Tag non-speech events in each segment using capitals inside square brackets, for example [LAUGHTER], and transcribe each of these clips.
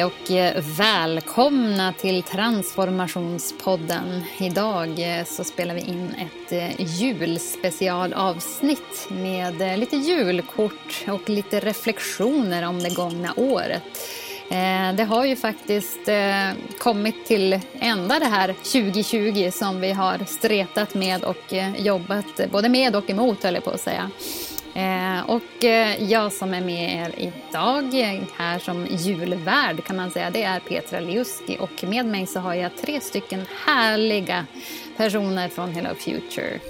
Hej och eh, välkomna till Transformationspodden. Idag eh, så spelar vi in ett eh, julspecialavsnitt med lite julkort och lite reflektioner om det gångna året. Det har ju faktiskt kommit till ända det här 2020 som vi har stretat med och jobbat både med och emot, höll jag på att säga. Eh, och eh, jag som är med er idag, här som julvärd kan man säga, det är Petra Liuski och med mig så har jag tre stycken härliga personer från Hello Future.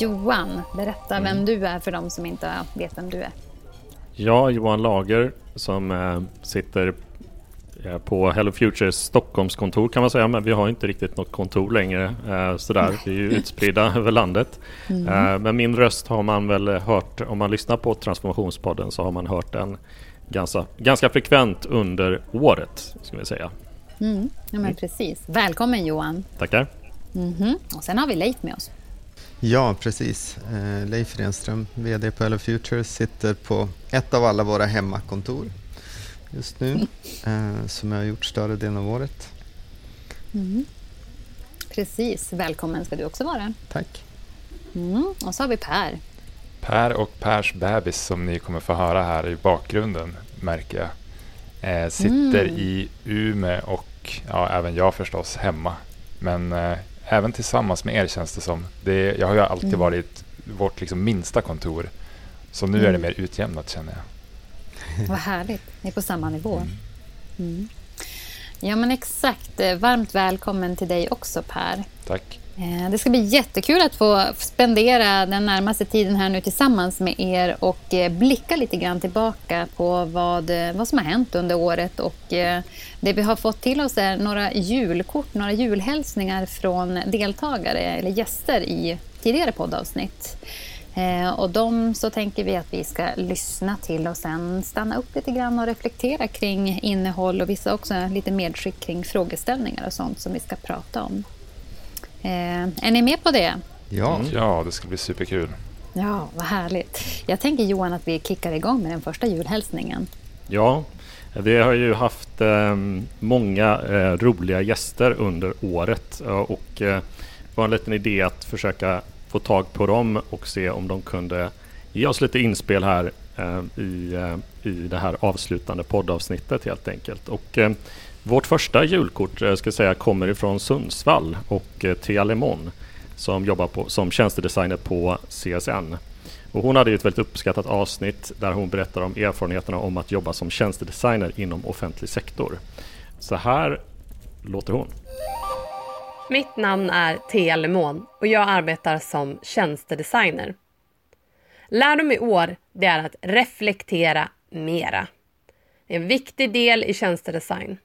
Johan, berätta mm. vem du är för de som inte vet vem du är. Ja, Johan Lager som äh, sitter på Hello Futures Stockholmskontor kan man säga, men vi har inte riktigt något kontor längre. Eh, sådär. Vi är ju utspridda [LAUGHS] över landet. Mm. Eh, men min röst har man väl hört, om man lyssnar på Transformationspodden så har man hört den ganska, ganska frekvent under året, ska vi säga. Mm. Ja, men mm. precis. Välkommen Johan! Tackar! Mm -hmm. Och sen har vi Leif med oss. Ja, precis. Eh, Leif Renström, VD på Hello Futures, sitter på ett av alla våra hemmakontor just nu eh, som jag har gjort större delen av året. Mm. Precis, välkommen ska du också vara. Tack. Mm. Och så har vi Per. Per och Pers bebis som ni kommer få höra här i bakgrunden märker jag. Eh, sitter mm. i Ume och ja, även jag förstås hemma. Men eh, även tillsammans med er känns det som. Det, jag har ju alltid mm. varit vårt liksom minsta kontor. Så nu är det mm. mer utjämnat känner jag. [LAUGHS] Vad härligt. Ni är på samma nivå. Mm. Ja, men exakt. Varmt välkommen till dig också, Per. Tack. Eh, det ska bli jättekul att få spendera den närmaste tiden här nu tillsammans med er och eh, blicka lite grann tillbaka på vad, eh, vad som har hänt under året. Och det vi har fått till oss är några julkort, några julhälsningar från deltagare eller gäster i tidigare poddavsnitt. Eh, och de så tänker vi att vi ska lyssna till och sen stanna upp lite grann och reflektera kring innehåll och vissa också lite medskick kring frågeställningar och sånt som vi ska prata om. Eh, är ni med på det? Ja. Mm. ja, det ska bli superkul. Ja, vad härligt. Jag tänker Johan att vi kickar igång med den första julhälsningen. Ja, vi har ju haft eh, många eh, roliga gäster under året och eh, var en liten idé att försöka få tag på dem och se om de kunde ge oss lite inspel här eh, i, eh, i det här avslutande poddavsnittet helt enkelt. Och, eh, vårt första julkort ska säga, kommer ifrån Sundsvall och Thea Lemon som jobbar på, som tjänstedesigner på CSN. Och hon hade ett väldigt uppskattat avsnitt där hon berättar om erfarenheterna om att jobba som tjänstedesigner inom offentlig sektor. Så här låter hon. Mitt namn är Thea Lemon och jag arbetar som tjänstedesigner. Lärdom i år det är att reflektera mera. Det är en viktig del i tjänstedesign.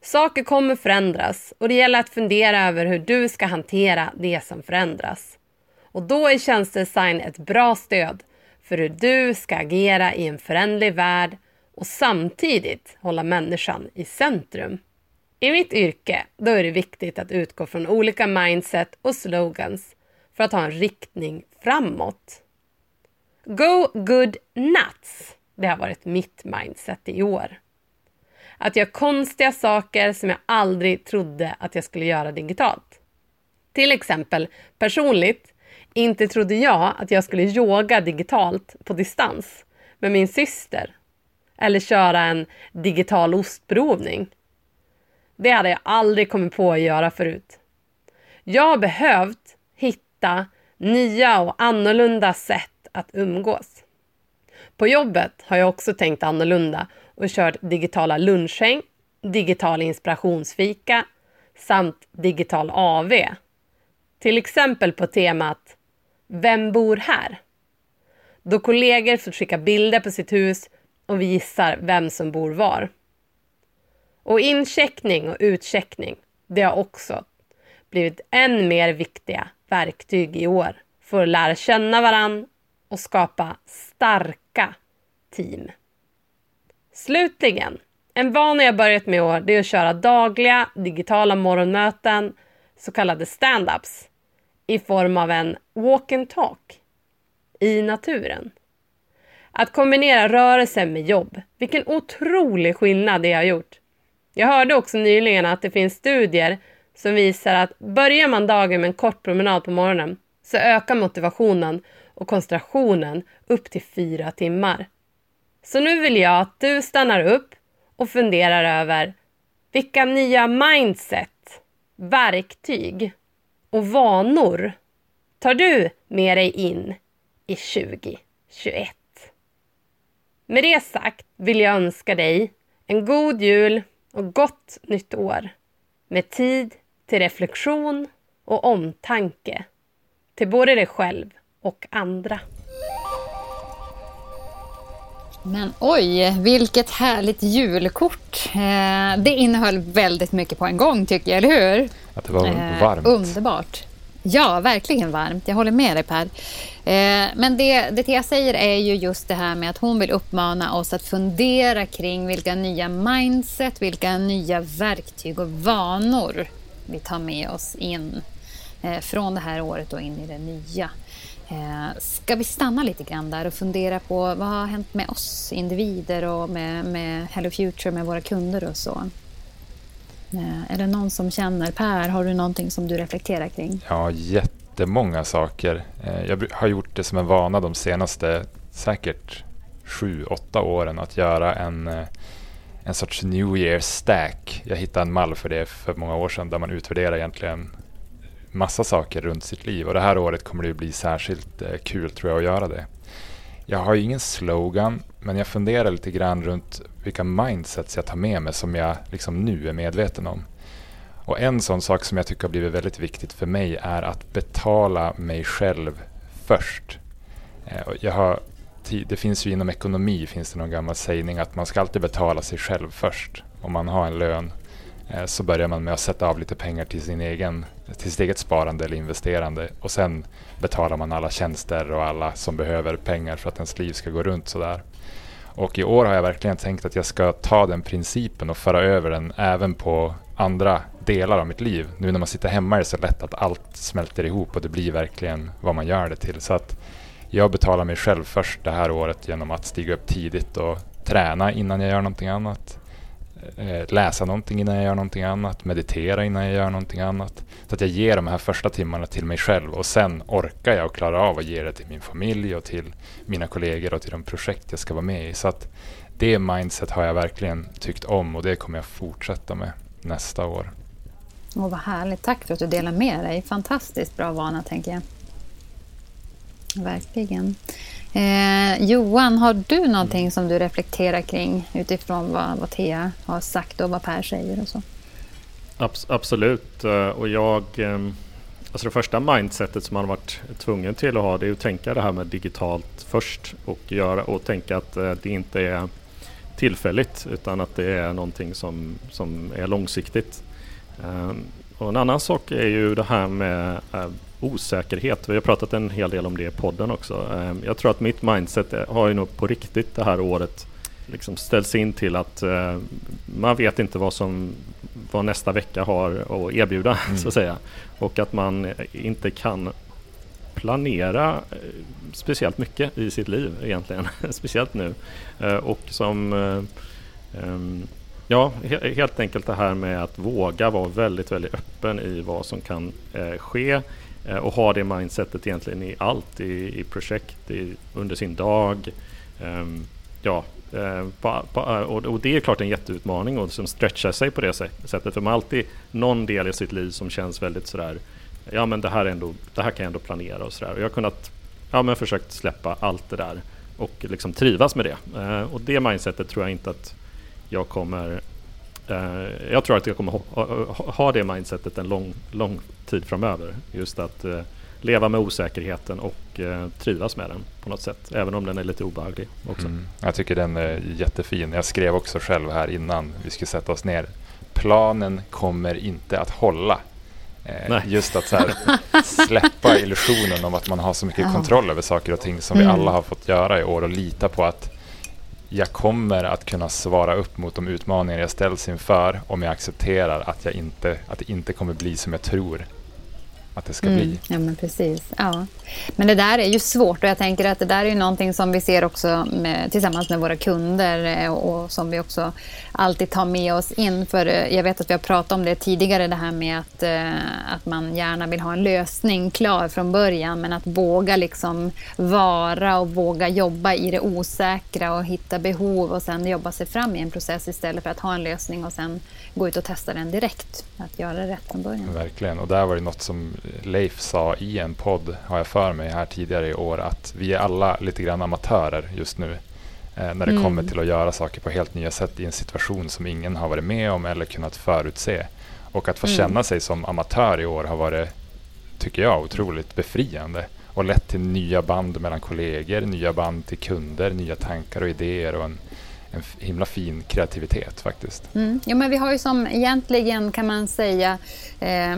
Saker kommer förändras och det gäller att fundera över hur du ska hantera det som förändras. Och då är tjänstedesign ett bra stöd för hur du ska agera i en föränderlig värld och samtidigt hålla människan i centrum. I mitt yrke då är det viktigt att utgå från olika mindset och slogans för att ha en riktning framåt. Go good nuts! Det har varit mitt mindset i år. Att göra konstiga saker som jag aldrig trodde att jag skulle göra digitalt. Till exempel, personligt, inte trodde jag att jag skulle yoga digitalt på distans med min syster. Eller köra en digital ostprovning det hade jag aldrig kommit på att göra förut. Jag har behövt hitta nya och annorlunda sätt att umgås. På jobbet har jag också tänkt annorlunda och kört digitala lunchhäng, digital inspirationsfika samt digital AV. Till exempel på temat Vem bor här? Då kollegor får skicka bilder på sitt hus och vi gissar vem som bor var. Och incheckning och utcheckning, det har också blivit än mer viktiga verktyg i år för att lära känna varann och skapa starka team. Slutligen, en vana jag börjat med i år det är att köra dagliga digitala morgonmöten, så kallade stand-ups, i form av en walk and talk i naturen. Att kombinera rörelse med jobb. Vilken otrolig skillnad det har gjort. Jag hörde också nyligen att det finns studier som visar att börjar man dagen med en kort promenad på morgonen så ökar motivationen och koncentrationen upp till fyra timmar. Så nu vill jag att du stannar upp och funderar över vilka nya mindset, verktyg och vanor tar du med dig in i 2021? Med det sagt vill jag önska dig en god jul och gott nytt år med tid till reflektion och omtanke till både dig själv och andra. Men oj, vilket härligt julkort. Eh, det innehöll väldigt mycket på en gång tycker jag, eller hur? Att det var eh, varmt. Underbart. Ja, verkligen varmt. Jag håller med dig Per. Eh, men det, det Thea säger är ju just det här med att hon vill uppmana oss att fundera kring vilka nya mindset, vilka nya verktyg och vanor vi tar med oss in eh, från det här året och in i det nya. Eh, ska vi stanna lite grann där och fundera på vad har hänt med oss individer och med, med Hello Future, med våra kunder och så? Eh, är det någon som känner, Per, har du någonting som du reflekterar kring? Ja, jättemånga saker. Eh, jag har gjort det som en vana de senaste säkert sju, åtta åren att göra en, eh, en sorts New Year stack. Jag hittade en mall för det för många år sedan där man utvärderar egentligen massa saker runt sitt liv och det här året kommer det bli särskilt kul tror jag att göra det. Jag har ju ingen slogan men jag funderar lite grann runt vilka mindsets jag tar med mig som jag liksom nu är medveten om. Och en sån sak som jag tycker har blivit väldigt viktigt för mig är att betala mig själv först. Eh, jag har, det finns ju inom ekonomi finns det någon gammal sägning att man ska alltid betala sig själv först. Om man har en lön Eh, så börjar man med att sätta av lite pengar till, sin egen, till sitt eget sparande eller investerande och sen betalar man alla tjänster och alla som behöver pengar för att ens liv ska gå runt sådär. Och i år har jag verkligen tänkt att jag ska ta den principen och föra över den även på andra delar av mitt liv. Nu när man sitter hemma är det så lätt att allt smälter ihop och det blir verkligen vad man gör det till. Så att jag betalar mig själv först det här året genom att stiga upp tidigt och träna innan jag gör någonting annat. Eh, läsa någonting innan jag gör någonting annat, meditera innan jag gör någonting annat. Så att jag ger de här första timmarna till mig själv och sen orkar jag och klarar av att ge det till min familj och till mina kollegor och till de projekt jag ska vara med i. Så att det mindset har jag verkligen tyckt om och det kommer jag fortsätta med nästa år. Åh, vad härligt. Tack för att du delar med dig. Fantastiskt bra vana, tänker jag. Verkligen. Eh, Johan, har du någonting som du reflekterar kring utifrån vad, vad Thea har sagt och vad Per säger och så? Abs absolut. Eh, och jag... Ehm, alltså det första mindsetet som man varit tvungen till att ha det är att tänka det här med digitalt först och, göra, och tänka att eh, det inte är tillfälligt utan att det är någonting som, som är långsiktigt. Ehm, och en annan sak är ju det här med eh, osäkerhet. Vi har pratat en hel del om det i podden också. Ehm, jag tror att mitt mindset har ju nog på riktigt det här året liksom ställts in till att eh, man vet inte vad som vad nästa vecka har att erbjuda mm. [LAUGHS] så att säga. Och att man inte kan planera eh, speciellt mycket i sitt liv egentligen. [LAUGHS] speciellt nu. Och som ehm, Ja, helt enkelt det här med att våga vara väldigt, väldigt öppen i vad som kan eh, ske eh, Eh, och ha det mindsetet egentligen i allt, i, i projekt, i, under sin dag. Um, ja, eh, på, på, eh, och, och, det är klart en jätteutmaning att som stretcha sig på det sättet. För man har alltid någon del i sitt liv som känns väldigt sådär, ja men det här, är ändå, det här kan jag ändå planera och sådär. Och jag har kunnat, ja men försökt släppa allt det där och liksom trivas med det. Uh, och det mindsetet tror jag inte att jag kommer uh, jag tror att jag kommer ha, ha, ha det mindsetet en lång, lång tid framöver. Just att eh, leva med osäkerheten och eh, trivas med den på något sätt. Även om den är lite obehaglig också. Mm. Jag tycker den är jättefin. Jag skrev också själv här innan vi skulle sätta oss ner. Planen kommer inte att hålla. Eh, just att här, [LAUGHS] släppa illusionen om att man har så mycket kontroll över saker och ting som mm. vi alla har fått göra i år och lita på att jag kommer att kunna svara upp mot de utmaningar jag ställs inför om jag accepterar att, jag inte, att det inte kommer bli som jag tror att det ska mm. bli. Ja, men precis. Ja. Men det där är ju svårt och jag tänker att det där är ju någonting som vi ser också med, tillsammans med våra kunder eh, och, och, som vi också alltid tar med oss in. För eh, jag vet att vi har pratat om det tidigare, det här med att, eh, att man gärna vill ha en lösning klar från början, men att våga liksom vara och våga jobba i det osäkra och hitta behov och sen jobba sig fram i en process istället för att ha en lösning och sen gå ut och testa den direkt. Att göra det rätt från början. Verkligen, och där var det något som Leif sa i en podd, har jag för mig, här tidigare i år, att vi är alla lite grann amatörer just nu. Eh, när det mm. kommer till att göra saker på helt nya sätt i en situation som ingen har varit med om eller kunnat förutse. Och att få mm. känna sig som amatör i år har varit, tycker jag, otroligt befriande och lett till nya band mellan kollegor, nya band till kunder, nya tankar och idéer och en en himla fin kreativitet faktiskt. Mm. Ja, men vi har ju som egentligen kan man säga eh,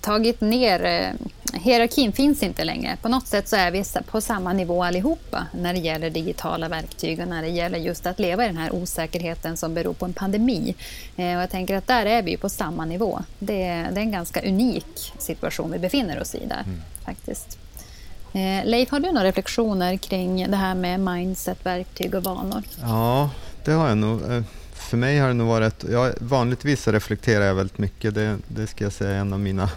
tagit ner eh, Hierarkin finns inte längre. På något sätt så är vi på samma nivå allihopa när det gäller digitala verktyg och när det gäller just att leva i den här osäkerheten som beror på en pandemi. Eh, och jag tänker att där är vi på samma nivå. Det är, det är en ganska unik situation vi befinner oss i där mm. faktiskt. Eh, Leif, har du några reflektioner kring det här med mindset, verktyg och vanor? Ja, det har jag nog. Eh, för mig har det nog varit... Ja, vanligtvis reflekterar jag väldigt mycket. Det, det ska jag säga är en av mina,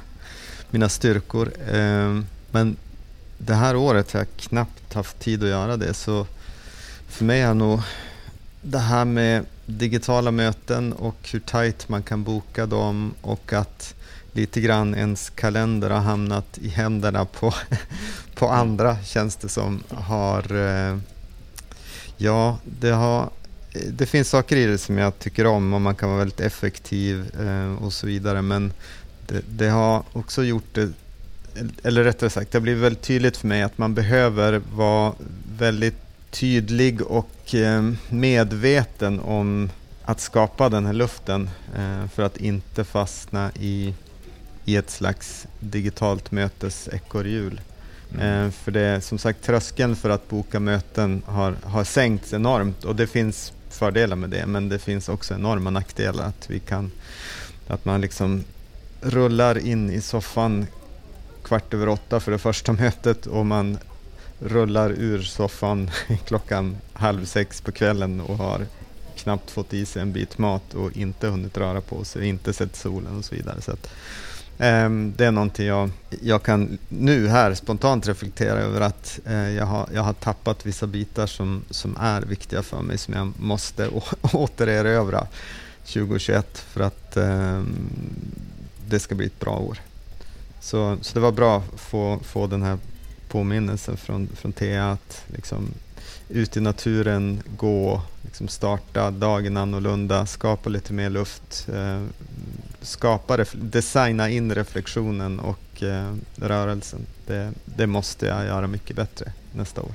mina styrkor. Eh, men det här året har jag knappt haft tid att göra det. Så för mig har nog det här med digitala möten och hur tajt man kan boka dem och att lite grann ens kalender har hamnat i händerna på, [LAUGHS] på andra känns det som har... Eh, ja, det har det finns saker i det som jag tycker om och man kan vara väldigt effektiv eh, och så vidare. Men det, det, har också gjort det, eller rättare sagt, det har blivit väldigt tydligt för mig att man behöver vara väldigt tydlig och eh, medveten om att skapa den här luften eh, för att inte fastna i, i ett slags digitalt mötesekorrhjul. Mm. Eh, för det är som sagt tröskeln för att boka möten har, har sänkts enormt och det finns fördelar med det, men det finns också enorma nackdelar. Att, vi kan, att man liksom rullar in i soffan kvart över åtta för det första [LAUGHS] mötet och man rullar ur soffan [LAUGHS] klockan halv sex på kvällen och har knappt fått i sig en bit mat och inte hunnit röra på sig, inte sett solen och så vidare. Så att, Ehm, det är någonting jag, jag kan nu här spontant reflektera över att eh, jag, har, jag har tappat vissa bitar som, som är viktiga för mig som jag måste [LAUGHS] återerövra 2021 för att ehm, det ska bli ett bra år. Så, så det var bra att få, få den här påminnelsen från, från Thea att liksom, ut i naturen, gå, liksom starta dagen annorlunda, skapa lite mer luft, eh, skapa, designa in reflektionen och eh, rörelsen. Det, det måste jag göra mycket bättre nästa år.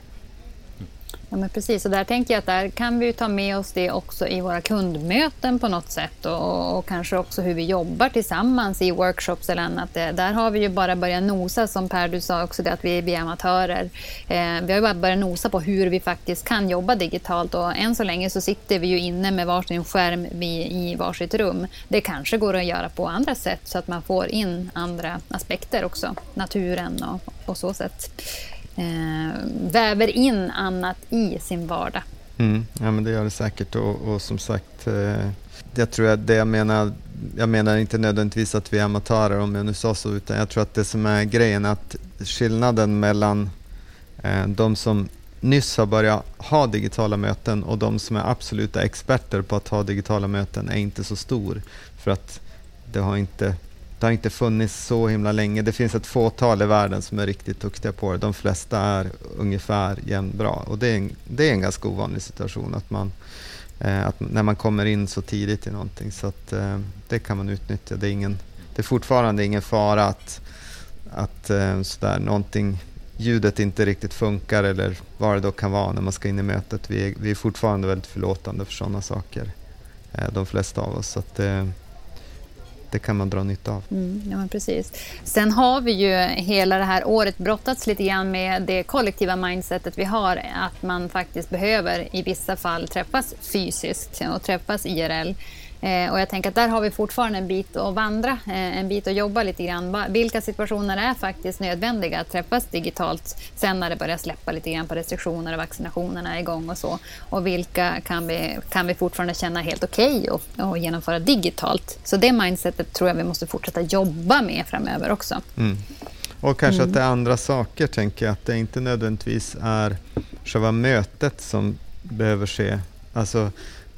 Ja, men precis, och där tänker jag att där kan vi ta med oss det också i våra kundmöten på något sätt och, och kanske också hur vi jobbar tillsammans i workshops eller annat. Eh, där har vi ju bara börjat nosa, som Per du sa också, det att vi är amatörer. Eh, vi har ju bara börjat nosa på hur vi faktiskt kan jobba digitalt och än så länge så sitter vi ju inne med varsin skärm i varsitt rum. Det kanske går att göra på andra sätt så att man får in andra aspekter också, naturen och, och så sätt eh, väver in annat i sin vardag. Mm, ja, men det gör det säkert och, och som sagt, eh, jag tror att det jag menar, jag menar inte nödvändigtvis att vi är amatörer om jag nu sa så, utan jag tror att det som är grejen är att skillnaden mellan eh, de som nyss har börjat ha digitala möten och de som är absoluta experter på att ha digitala möten är inte så stor. För att det har inte det har inte funnits så himla länge. Det finns ett fåtal i världen som är riktigt duktiga på det. De flesta är ungefär jämnbra. Och det är en, det är en ganska ovanlig situation att man, eh, att när man kommer in så tidigt i någonting. Så att, eh, det kan man utnyttja. Det är, ingen, det är fortfarande ingen fara att, att eh, sådär, någonting, ljudet inte riktigt funkar eller vad det då kan vara när man ska in i mötet. Vi är, vi är fortfarande väldigt förlåtande för sådana saker, eh, de flesta av oss. Så att, eh, det kan man dra nytta av. Mm, ja, precis. Sen har vi ju hela det här året brottats lite grann med det kollektiva mindsetet vi har, att man faktiskt behöver i vissa fall träffas fysiskt och träffas IRL. Eh, och jag tänker att där har vi fortfarande en bit att vandra, eh, en bit att jobba lite grann. Vilka situationer är faktiskt nödvändiga att träffas digitalt sen när det börjar släppa lite grann på restriktioner och vaccinationerna är igång och så. Och vilka kan vi, kan vi fortfarande känna helt okej okay att genomföra digitalt? Så det mindsetet tror jag vi måste fortsätta jobba med framöver också. Mm. Och kanske mm. att det är andra saker, tänker jag. Att det inte nödvändigtvis är själva mötet som behöver ske. Alltså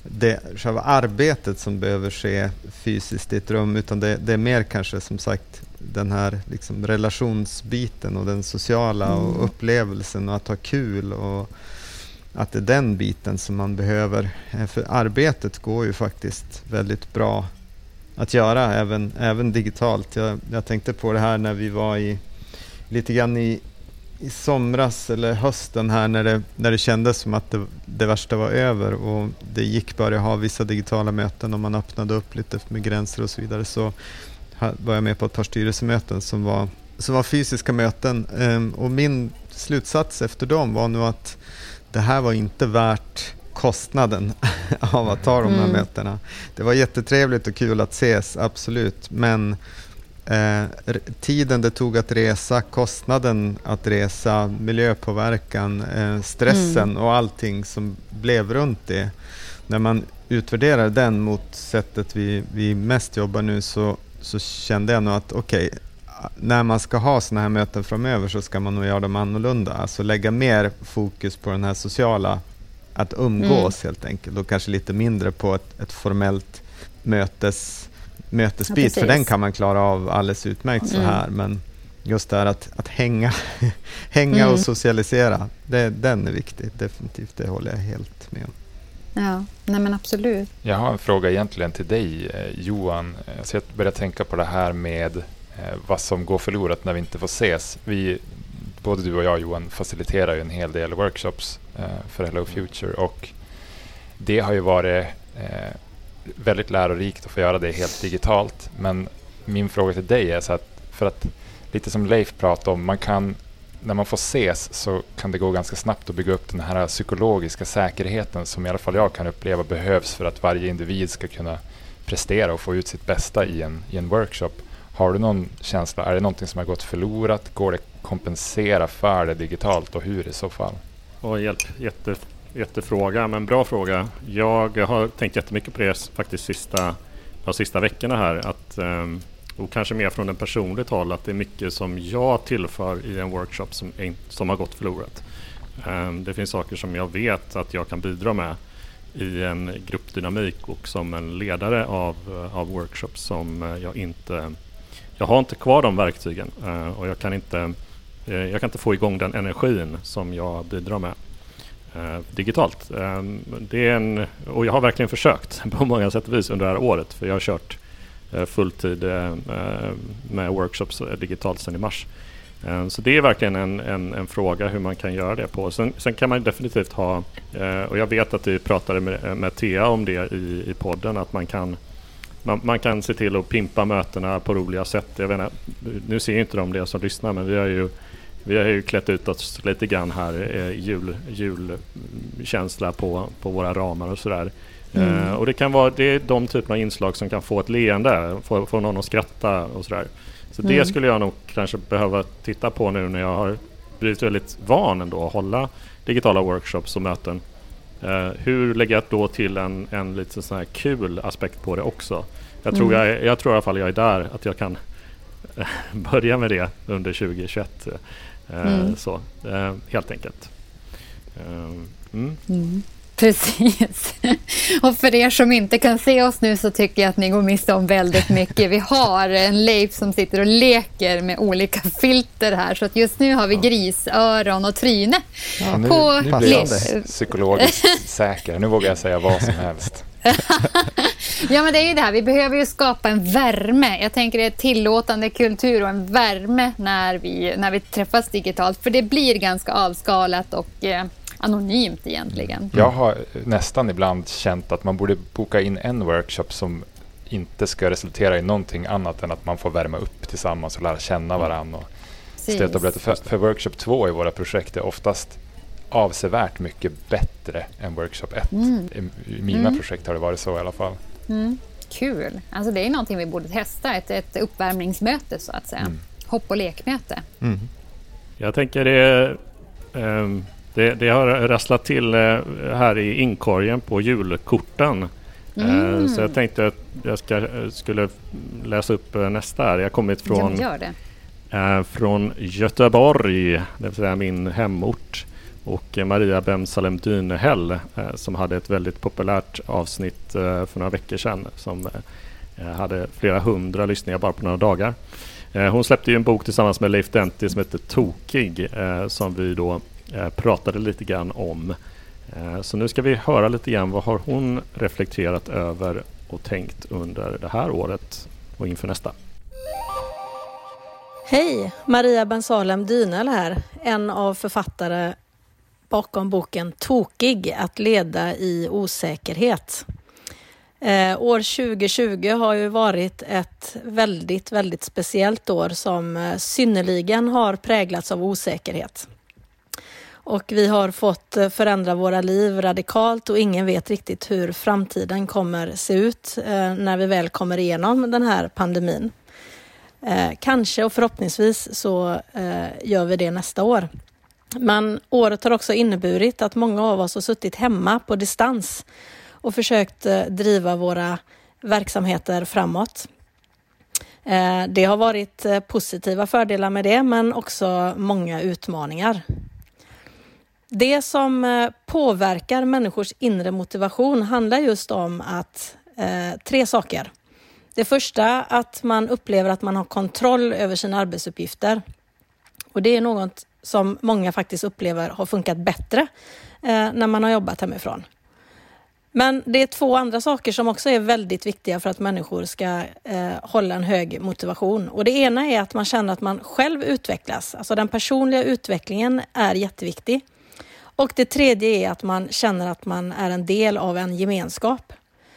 det, själva arbetet som behöver ske fysiskt i ett rum, utan det, det är mer kanske som sagt den här liksom relationsbiten och den sociala mm. och upplevelsen och att ha kul och att det är den biten som man behöver. Eh, för arbetet går ju faktiskt väldigt bra att göra även, även digitalt. Jag, jag tänkte på det här när vi var i lite grann i, i somras eller hösten här när det, när det kändes som att det, det värsta var över och det gick börja ha vissa digitala möten och man öppnade upp lite med gränser och så vidare så var jag med på ett par styrelsemöten som var, som var fysiska möten ehm, och min slutsats efter dem var nog att det här var inte värt kostnaden [LAUGHS] av att ta de här mm. mötena. Det var jättetrevligt och kul att ses, absolut, men Eh, tiden det tog att resa, kostnaden att resa, miljöpåverkan, eh, stressen mm. och allting som blev runt det. När man utvärderar den mot sättet vi, vi mest jobbar nu så, så kände jag nog att okej, okay, när man ska ha sådana här möten framöver så ska man nog göra dem annorlunda. Alltså lägga mer fokus på den här sociala, att umgås mm. helt enkelt och kanske lite mindre på ett, ett formellt mötes mötesbit, ja, för den kan man klara av alldeles utmärkt så mm. här. Men just det här att, att hänga, [LAUGHS] hänga mm. och socialisera, det, den är viktig. Definitivt, det håller jag helt med om. Ja, nej men absolut. Jag har en fråga egentligen till dig eh, Johan. Alltså jag börjar tänka på det här med eh, vad som går förlorat när vi inte får ses. Vi, både du och jag Johan faciliterar ju en hel del workshops eh, för Hello Future och det har ju varit väldigt lärorikt att få göra det helt digitalt. Men min fråga till dig är så att, för att lite som Leif pratade om, man kan, när man får ses så kan det gå ganska snabbt att bygga upp den här psykologiska säkerheten som i alla fall jag kan uppleva behövs för att varje individ ska kunna prestera och få ut sitt bästa i en, i en workshop. Har du någon känsla, är det någonting som har gått förlorat? Går det att kompensera för det digitalt och hur i så fall? Och hjälp, jätte, jättefråga, men bra fråga. Jag har tänkt jättemycket på det faktiskt sista, de sista veckorna här. Att, ehm, och kanske mer från en personligt håll, att det är mycket som jag tillför i en workshop som, som har gått förlorat. Ehm, det finns saker som jag vet att jag kan bidra med i en gruppdynamik och som en ledare av, eh, av workshops som eh, jag inte... Jag har inte kvar de verktygen eh, och jag kan inte, jag kan inte få igång den energin som jag bidrar med Eh, digitalt. Ehm, det är en, och jag har verkligen försökt [LAUGHS] på många sätt och vis under det här året för jag har kört eh, fulltid eh, med workshops digitalt sedan i mars. Ehm, så det är verkligen en, en, en, fråga hur man kan göra det på. Sen, sen kan man definitivt ha, och jag vet att vi pratade med, med Thea om det i, i podden, att man kan man, man, kan se till att pimpa mötena på roliga sätt. Jag vet inte, nu ser inte de det som lyssnar men vi har ju vi har ju klätt ut oss lite grann här, eh, jul, julkänsla på, på våra ramar och sådär. Mm. Eh, och det kan vara det är de typerna av inslag som kan få ett leende, få, få någon att skratta och sådär. Så mm. det skulle jag nog kanske behöva titta på nu när jag har blivit väldigt van ändå att hålla digitala workshops och möten. Eh, hur lägger jag då till en, en lite sån här kul aspekt på det också? Jag tror, mm. jag, jag tror i alla fall jag är där, att jag kan [LAUGHS] börja med det under 2021. Eh, mm. Så, eh, helt enkelt. Eh, mm. Mm. [LAUGHS] Precis. Och för er som inte kan se oss nu så tycker jag att ni går miste om väldigt mycket. Vi har en Leif som sitter och leker med olika filter här. Så att just nu har vi grisöron och tryne. Ja, nu, på nu blir jag psykologiskt säker. Nu vågar jag säga vad som helst. [LAUGHS] ja, men det är ju det här. Vi behöver ju skapa en värme. Jag tänker det är tillåtande kultur och en värme när vi, när vi träffas digitalt. För det blir ganska avskalat och eh, anonymt egentligen. Jag har nästan ibland känt att man borde boka in en workshop som inte ska resultera i någonting annat än att man får värma upp tillsammans och lära känna varandra. Och stöta och för, för workshop 2 i våra projekt är oftast avsevärt mycket bättre än workshop 1. Mm. I, mina mm. projekt har det varit så i alla fall. Mm. kul. Alltså det är någonting vi borde testa, ett, ett uppvärmningsmöte så att säga. Mm. Hopp och lekmöte. Mm. Jag tänker det, ehm, det, det, har rasslat till eh, här i inkorgen på julkorten. Eh, mm. Så jag tänkte att jag ska, skulle läsa upp eh, nästa här. Jag har kommit från, ja, från Göteborg, det vill säga min hemort och Maria Bemsalem Dynehäll eh, som hade ett väldigt populärt avsnitt eh, för några veckor sedan som eh, hade flera hundra lyssningar bara på några dagar. Hon släppte ju en bok tillsammans med Leif Denti som heter Tokig som vi då pratade lite grann om. Så nu ska vi höra lite grann vad har hon reflekterat över och tänkt under det här året och inför nästa. Hej! Maria Bensalem Dynel här, en av författare bakom boken Tokig att leda i osäkerhet. Eh, år 2020 har ju varit ett väldigt, väldigt speciellt år som eh, synnerligen har präglats av osäkerhet. Och vi har fått eh, förändra våra liv radikalt och ingen vet riktigt hur framtiden kommer se ut eh, när vi väl kommer igenom den här pandemin. Eh, kanske och förhoppningsvis så eh, gör vi det nästa år. Men året har också inneburit att många av oss har suttit hemma på distans och försökt eh, driva våra verksamheter framåt. Eh, det har varit eh, positiva fördelar med det, men också många utmaningar. Det som påverkar människors inre motivation handlar just om att tre saker. Det första, att man upplever att man har kontroll över sina arbetsuppgifter. Och det är något som många faktiskt upplever har funkat bättre eh, när man har jobbat hemifrån. Men det är två andra saker som också är väldigt viktiga för att människor ska eh, hålla en hög motivation. Och det ena är att man känner att man själv utvecklas. Alltså den personliga utvecklingen är jätteviktig. Och det tredje är att man känner att man är en del av en gemenskap.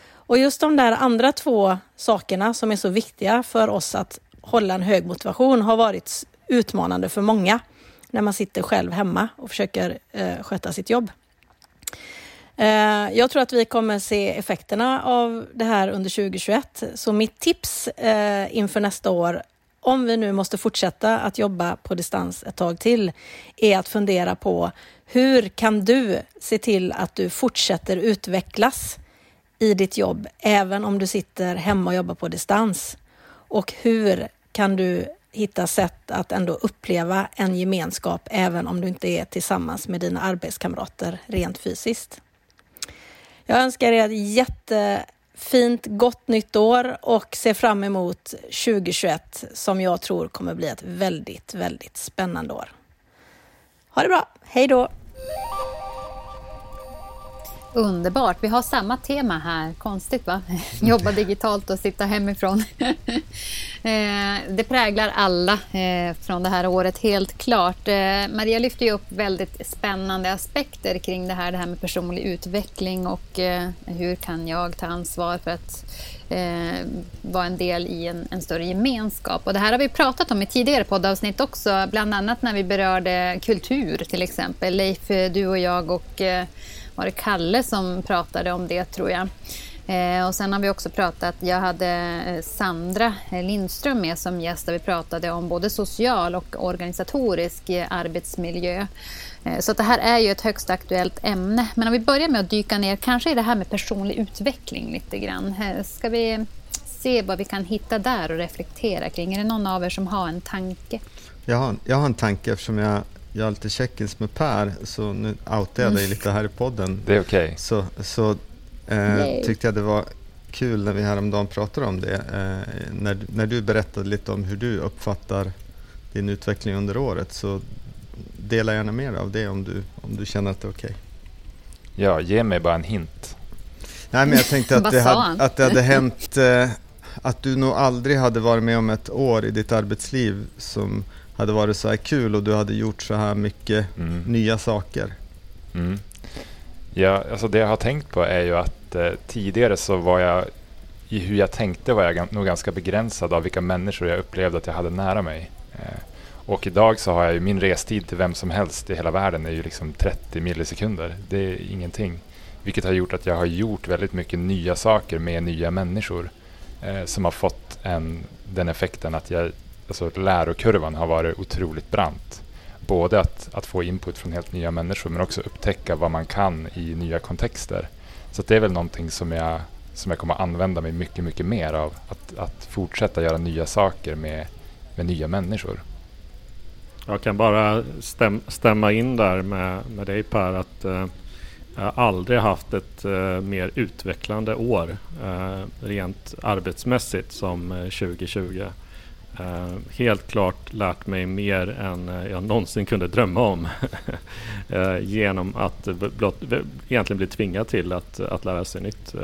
Och just de där andra två sakerna som är så viktiga för oss att hålla en hög motivation har varit utmanande för många när man sitter själv hemma och försöker eh, sköta sitt jobb. Eh, jag tror att vi kommer se effekterna av det här under 2021. Så mitt tips eh, inför nästa år, om vi nu måste fortsätta att jobba på distans ett tag till, är att fundera på hur kan du se till att du fortsätter utvecklas i ditt jobb, även om du sitter hemma och jobbar på distans? Och hur kan du hitta sätt att ändå uppleva en gemenskap även om du inte är tillsammans med dina arbetskamrater rent fysiskt. Jag önskar er ett jättefint, gott nytt år och ser fram emot 2021 som jag tror kommer bli ett väldigt, väldigt spännande år. Ha det bra, hej då! Underbart. Vi har samma tema här. Konstigt va? [LAUGHS] Jobba digitalt och sitta hemifrån. [LAUGHS] Eh, det präglar alla eh, från det här året helt klart. Eh, Maria lyfter ju upp väldigt spännande aspekter kring det här, det här med personlig utveckling och hur kan jag ta ansvar för att vara en del i en, en, större gemenskap. Och det här har vi pratat om i tidigare poddavsnitt också, bland annat när vi berörde kultur till exempel. Leif, du och jag och var det Kalle som pratade om det tror jag. Eh, och sen har vi också pratat, jag hade eh, Sandra Lindström med som gäst där vi pratade om både social och organisatorisk eh, arbetsmiljö. Eh, så det här är ju ett högst aktuellt ämne. Men om vi börjar med att dyka ner kanske i det här med personlig utveckling lite grann. Eh, ska vi se vad vi kan hitta där och reflektera kring? Är det någon av er som har en tanke? Jag har, jag har en tanke eftersom jag jag har lite check-ins med Per, så nu outar jag dig mm. lite här i podden. Det är okej. Okay. Så, så eh, tyckte jag det var kul när vi häromdagen pratade om det. Eh, när, när du berättade lite om hur du uppfattar din utveckling under året, så dela gärna mer av det om du, om du känner att det är okej. Okay. Ja, ge mig bara en hint. Nej, men jag tänkte att, [LAUGHS] det hade, att det hade [LAUGHS] hänt, eh, att du nog aldrig hade varit med om ett år i ditt arbetsliv som hade varit så här kul och du hade gjort så här mycket mm. nya saker? Mm. Ja, alltså det jag har tänkt på är ju att eh, tidigare så var jag i hur jag tänkte var jag nog ganska begränsad av vilka människor jag upplevde att jag hade nära mig. Eh, och idag så har jag ju min restid till vem som helst i hela världen är ju liksom 30 millisekunder. Det är ingenting. Vilket har gjort att jag har gjort väldigt mycket nya saker med nya människor. eh, som har fått en, den effekten att jag, alltså lärokurvan har varit otroligt brant. Både att, att få input från helt nya människor men också upptäcka vad man kan i nya kontexter. Så det är väl någonting som jag, som jag kommer att använda mig mycket, mycket mer av. Att, att fortsätta göra nya saker med, med nya människor. Jag kan bara stäm, stämma in där med, med dig Per att eh, jag har aldrig haft ett eh, mer utvecklande år eh, rent arbetsmässigt som eh, 2020. Eh, helt klart lärt mig mer än eh, jag någonsin kunde drömma om [LAUGHS] eh, genom att blott, egentligen bli tvingad till att, att lära sig nytt.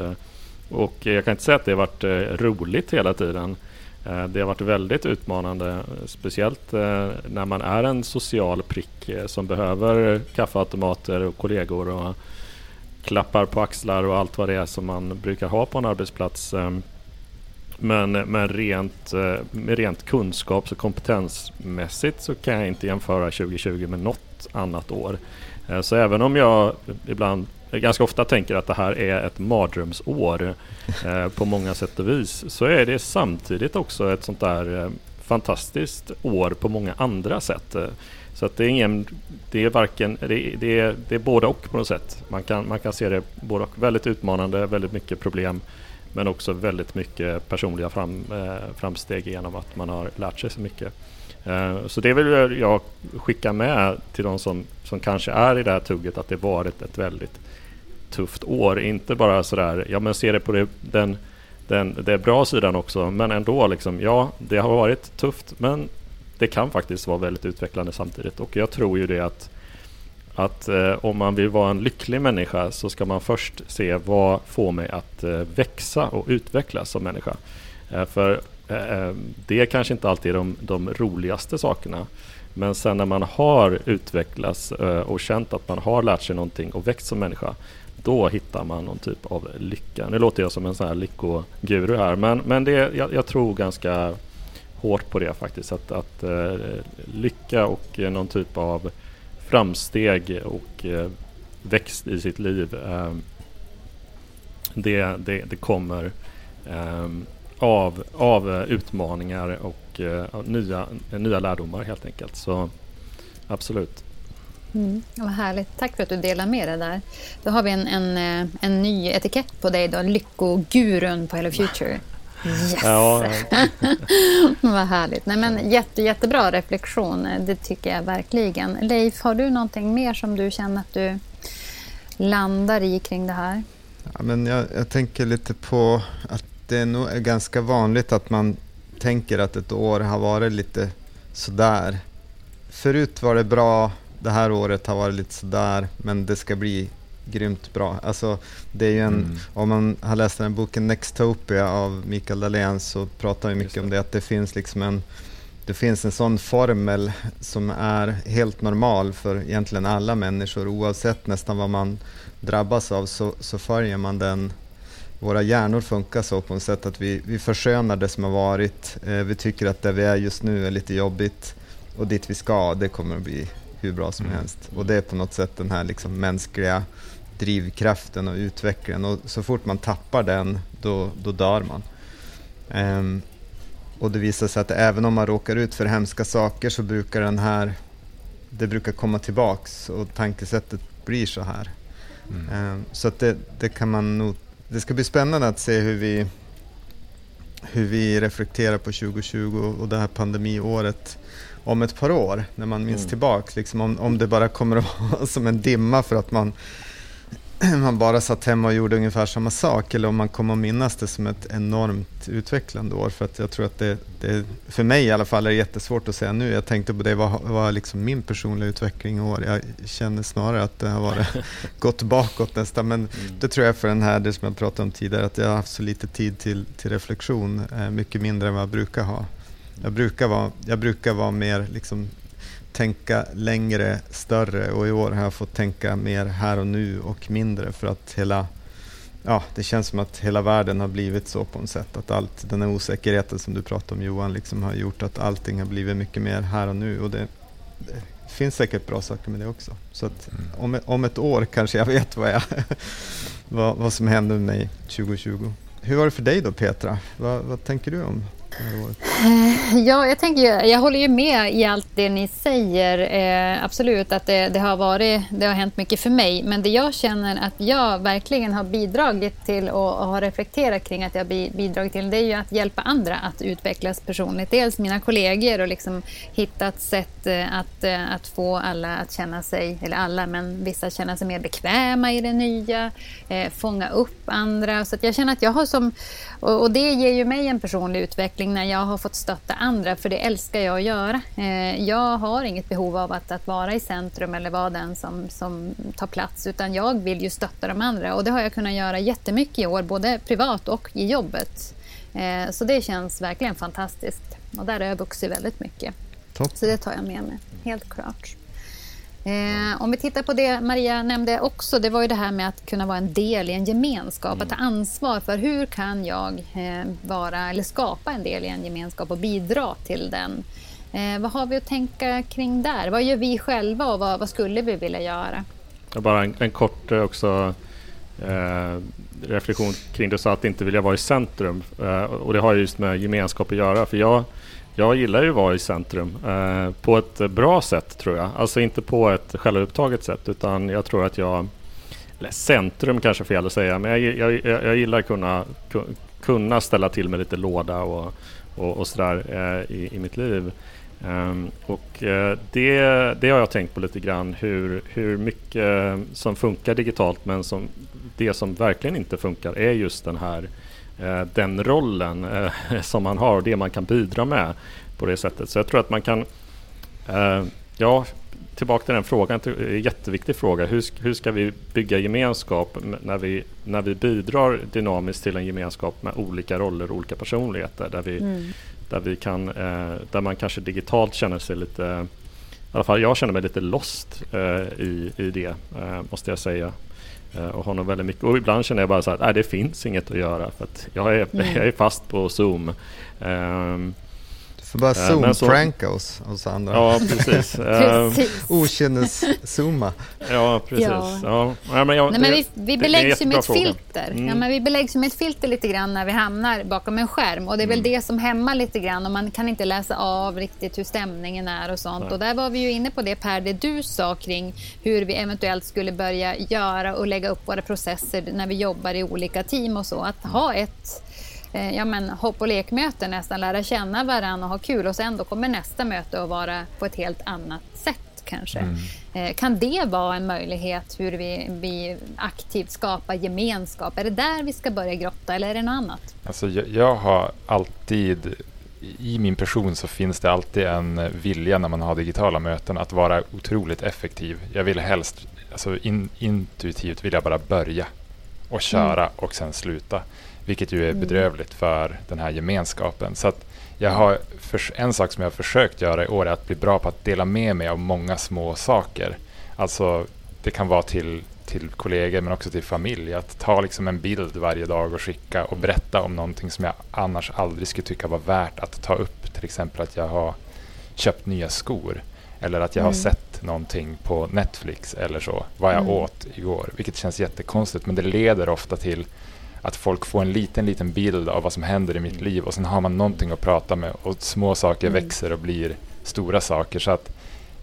och jag kan inte säga att det har varit roligt hela tiden. Det har varit väldigt utmanande, speciellt när man är en social prick som behöver kaffeautomater och kollegor och klappar på axlar och allt vad det är som man brukar ha på en arbetsplats. Men, men rent, eh, med rent kunskaps och kompetensmässigt så kan jag inte jämföra 2020 med något annat år. Eh, så även om jag ibland ganska ofta tänker att det här är ett mardrömsår eh, på många sätt och vis så är det samtidigt också ett sånt där fantastiskt år på många andra sätt. Så att det är ingen, det är varken, det, det, är, det är både och på något sätt. Man kan, man kan se det både och. Väldigt utmanande, väldigt mycket problem men också väldigt mycket personliga fram, eh, framsteg genom att man har lärt sig så mycket. Eh, så det vill jag skicka med till de som, som kanske är i det här tugget att det varit ett väldigt tufft år. Inte bara sådär, ja men se det på det, den, den, den bra sidan också, men ändå liksom, ja det har varit tufft men det kan faktiskt vara väldigt utvecklande samtidigt och jag tror ju det att att eh, om man vill vara en lycklig människa så ska man först se vad får mig att eh, växa och utvecklas som människa. Eh, för eh, eh, det är kanske inte alltid de, de roligaste sakerna. Men sen när man har utvecklats eh, och känt att man har lärt sig någonting och växt som människa då hittar man någon typ av lycka. Nu låter jag som en sån här lyckoguru här men, men det, jag, jag tror ganska hårt på det faktiskt. Att, att eh, lycka och någon typ av framsteg och eh, växt i sitt liv. Eh, det, det, det kommer eh, av, av utmaningar och nya, nya lärdomar helt enkelt. Så absolut. Mm, vad härligt. Tack för att du delar med dig där. Då har vi en, en, en ny etikett på dig, då, Lyckogurun på Hello Future. Yes! Ja. [LAUGHS] Vad härligt. Nej, men jätte, jättebra reflektion, det tycker jag verkligen. Leif, har du någonting mer som du känner att du landar i kring det här? Ja, men jag, jag tänker lite på att det är nog ganska vanligt att man tänker att ett år har varit lite sådär. Förut var det bra, det här året har varit lite sådär, men det ska bli grymt bra. Alltså, det är ju en, mm. Om man har läst den här boken Nextopia av Mikael Dahlén så pratar vi mycket det. om det, att det finns liksom en det finns en sån formel som är helt normal för egentligen alla människor oavsett nästan vad man drabbas av så, så följer man den. Våra hjärnor funkar så på ett sätt att vi, vi förskönar det som har varit. Eh, vi tycker att det vi är just nu är lite jobbigt och dit vi ska, det kommer att bli hur bra som mm. helst. Och det är på något sätt den här liksom mänskliga drivkraften och utvecklingen. Och så fort man tappar den, då, då dör man. Um, och det visar sig att även om man råkar ut för hemska saker så brukar den här, det brukar komma tillbaks och tankesättet blir så här. Mm. Um, så att det, det kan man nog, det ska bli spännande att se hur vi, hur vi reflekterar på 2020 och det här pandemiåret om ett par år, när man minns mm. tillbaka. Liksom om, om det bara kommer att [LAUGHS] vara som en dimma för att man [CLEARS THROAT] man bara satt hemma och gjorde ungefär samma sak eller om man kommer att minnas det som ett enormt utvecklande år. För att jag tror att det, det för mig i alla fall är det jättesvårt att säga nu. Jag tänkte på det, vad var liksom min personliga utveckling i år? Jag känner snarare att det har varit [LAUGHS] gått bakåt nästan. Men mm. det tror jag för den här, det som jag pratade om tidigare, att jag har haft så lite tid till, till reflektion, eh, mycket mindre än vad jag brukar ha. Jag brukar vara, jag brukar vara mer liksom tänka längre, större och i år har jag fått tänka mer här och nu och mindre för att hela Ja, det känns som att hela världen har blivit så på något sätt. Att allt, den här osäkerheten som du pratade om Johan, liksom har gjort att allting har blivit mycket mer här och nu. Och det, det finns säkert bra saker med det också. Så att mm. om, om ett år kanske jag vet vad, jag, [LAUGHS] vad, vad som händer med mig 2020. hur var det för dig då Petra? Vad, vad tänker du om Eh, Eh, ja, jag, tänker, jag håller ju med i allt det ni säger. Eh, absolut att det, det, har varit, det har hänt mycket för mig. Men det jag känner att jag verkligen har bidragit till och, och har reflekterat kring att jag bidragit till det är ju att hjälpa andra att utvecklas personligt. Dels mina kollegor och liksom hitta ett sätt eh, att, eh, att få alla att känna sig, eller alla, men vissa känna sig mer bekväma i det nya. Eh, fånga upp andra. Så jag känner att jag har som och, och, det ger ju mig en personlig utveckling när jag har fått stötta andra, för det älskar jag att göra. Eh, jag har inget behov av att, att vara i centrum eller vara den som, som tar plats, utan jag vill ju stötta de andra. Och det har jag kunnat göra jättemycket i år, både privat och i jobbet. Eh, så det känns verkligen fantastiskt. Och där har jag vuxit väldigt mycket. Top. Så det tar jag med mig, helt klart. Eh, om vi tittar på det Maria nämnde också, det var ju det här med att kunna vara en del i en gemenskap, mm. att ta ansvar för hur kan jag eh, vara eller skapa en del i en gemenskap och bidra till den. Eh, vad har vi att tänka kring där? Vad gör vi själva och vad, vad skulle vi vilja göra? Bara en, en kort eh, också eh, reflektion kring det, så att inte vilja vara i centrum. Eh, och det har just med gemenskap att göra. För jag jag gillar ju att vara i centrum eh, på ett bra sätt tror jag. Alltså inte på ett självupptaget sätt utan jag tror att jag... Eller centrum kanske är fel att säga men jag, jag, jag gillar att kunna, kunna ställa till med lite låda och, och, och sådär eh, i, i mitt liv. Um, och uh, det, det har jag tänkt på lite grann hur, hur mycket som funkar digitalt men som, det som verkligen inte funkar är just den här den rollen eh, [LAUGHS] som man har och det man kan bidra med på det sättet. Så jag tror att man kan... Eh, ja, tillbaka till den frågan, en jätteviktig fråga. Hur, hur ska vi bygga gemenskap när vi, när vi bidrar dynamiskt till en gemenskap med olika roller och olika personligheter? Där, vi, mm. där, vi kan, där man kanske digitalt känner sig lite... I alla fall jag känner mig lite lost i, i det, måste jag säga. Eh, och har väldigt mycket. Och ibland känner jag bara så att det finns inget att göra för att jag är, mm. jag är fast på Zoom. Um, får bara eh, zoom-pranka oss, oss andra. Ja, precis. [LAUGHS] precis. Okynnes-zooma. Ja, precis. Ja. Ja. ja men jag, Nej, men vi, vi beläggs ju med ett fråga. filter. Mm. Ja, men vi beläggs med ett filter lite grann när vi hamnar bakom en skärm. Och det är väl mm. det som hämmar lite grann. Och man kan inte läsa av riktigt hur stämningen är och sånt. Nej. Och där var vi ju inne på det Per, det du sa kring hur vi eventuellt skulle börja göra och lägga upp våra processer när vi jobbar i olika team och så. Att ha ett eh, ja, men, hopp och lekmöte nästan, lära känna varandra och ha kul och sen då kommer nästa möte att vara på ett helt annat sätt kanske. Mm. Eh, kan det vara en möjlighet hur vi, vi aktivt skapar gemenskap? Är det där vi ska börja grotta eller är det något annat? Alltså, jag, jag har alltid i min person så finns det alltid en vilja när man har digitala möten att vara otroligt effektiv. Jag vill helst, alltså in, intuitivt vill jag bara börja och köra mm. och sen sluta. Vilket ju är mm. bedrövligt för den här gemenskapen. Så jag har en sak som jag har försökt göra i år är att bli bra på att dela med mig av många små saker. Alltså, det kan vara till, till kollegor men också till familj. Att ta liksom en bild varje dag och skicka och berätta om någonting som jag annars aldrig skulle tycka var värt att ta upp. Till exempel att jag har köpt nya skor. Eller att jag mm. har sett någonting på Netflix eller så. Vad jag mm. åt igår. Vilket känns jättekonstigt men det leder ofta till att folk får en liten, liten bild av vad som händer i mitt mm. liv och sen har man någonting att prata med och små saker mm. växer och blir stora saker. Så att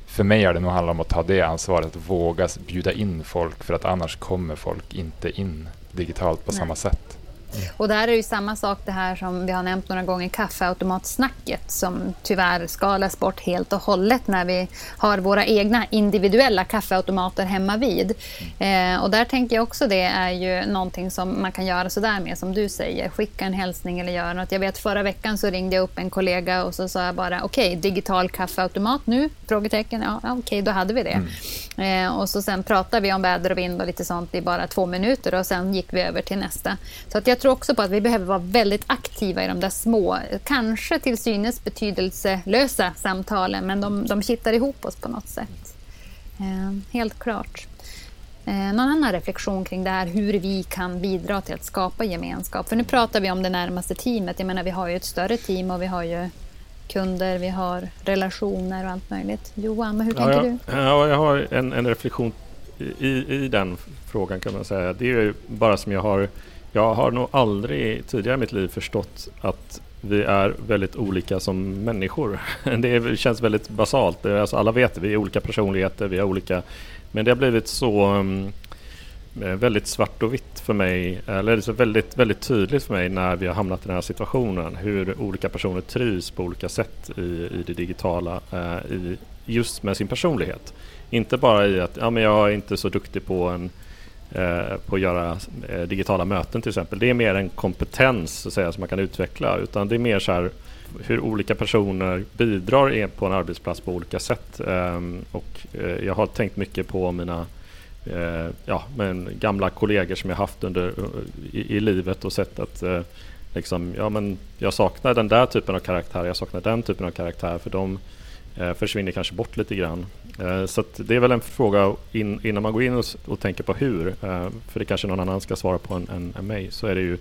för mig har det nog handlat om att ta det ansvaret, att våga bjuda in folk för att annars kommer folk inte in digitalt på Nej. samma sätt. Och där är det ju samma sak det här som vi har nämnt några gånger, kaffeautomatsnacket som tyvärr skalas bort helt och hållet när vi har våra egna individuella kaffeautomater hemma vid. Eh, och där tänker jag också det är ju någonting som man kan göra sådär med som du säger, skicka en hälsning eller göra något. Jag vet förra veckan så ringde jag upp en kollega och så sa jag bara okej, okay, digital kaffeautomat nu? Frågetecken. Ja, okej, okay, då hade vi det. Mm. Eh, och så sen pratade vi om väder och vind och lite sånt i bara två minuter och sen gick vi över till nästa. Så att jag tror också på att vi behöver vara väldigt aktiva i de där små, kanske till synes betydelselösa samtalen, men de, de kittar ihop oss på något sätt. Eh, helt klart. Eh, någon annan reflektion kring det här, hur vi kan bidra till att skapa gemenskap? För nu pratar vi om det närmaste teamet. Jag menar, vi har ju ett större team och vi har ju kunder, vi har relationer och allt möjligt. Johan, hur tänker ja, du? Ja, jag har en, en reflektion i, i den frågan kan man säga. Det är ju bara som jag har jag har nog aldrig tidigare i mitt liv förstått att vi är väldigt olika som människor. [LAUGHS] Det känns väldigt basalt. Alltså alla vet det, vi är olika personligheter, vi har olika... Men det har blivit så mm, eh, väldigt svart och vitt för mig, eller så väldigt, väldigt tydligt för mig när vi har hamnat i den här situationen. Hur olika personer trivs på olika sätt i, i det digitala, eh, i, just med sin personlighet. Inte bara i att ja, men jag är inte så duktig på en Eh, på att göra eh, digitala möten till exempel. Det är mer en kompetens så att säga, som man kan utveckla utan det är mer så här hur olika personer bidrar på en arbetsplats på olika sätt. Ehm, och eh, jag har tänkt mycket på mina ja, men gamla kollegor som jag haft under, i, i livet och sett att liksom, ja, men jag saknar den där typen av karaktär, jag saknar den typen av karaktär för de Eh, försvinner kanske bort lite grann. Eh, så det är väl en fråga in, innan man går in och, och, tänker på hur, eh, för det kanske någon annan ska svara på än, än, än mig, så är det ju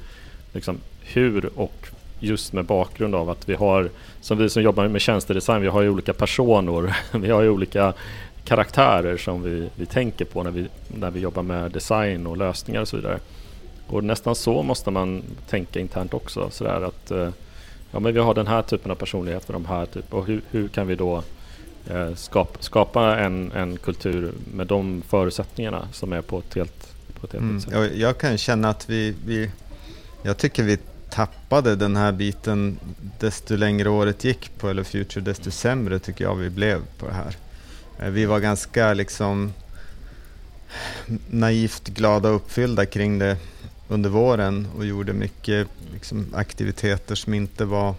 liksom hur och just med bakgrund av att vi har, som vi som jobbar med tjänstedesign, vi har ju olika personer, [LAUGHS] vi har ju olika karaktärer som vi, vi tänker på när vi, när vi jobbar med design och lösningar och så vidare. Och nästan så måste man tänka internt också, sådär att eh, ja, men vi har den här typen av personlighet för de här typ, och hur, hur kan vi då Eh, skapa, skapa en, en kultur med de förutsättningarna som är på ett helt, på ett helt mm. sätt. Jag, jag kan känna att vi, vi, jag tycker vi tappade den här biten desto längre året gick på eller Future, desto sämre tycker jag vi blev på det här. Eh, vi var ganska liksom naivt glada och uppfyllda kring det under våren och gjorde mycket liksom, aktiviteter som inte var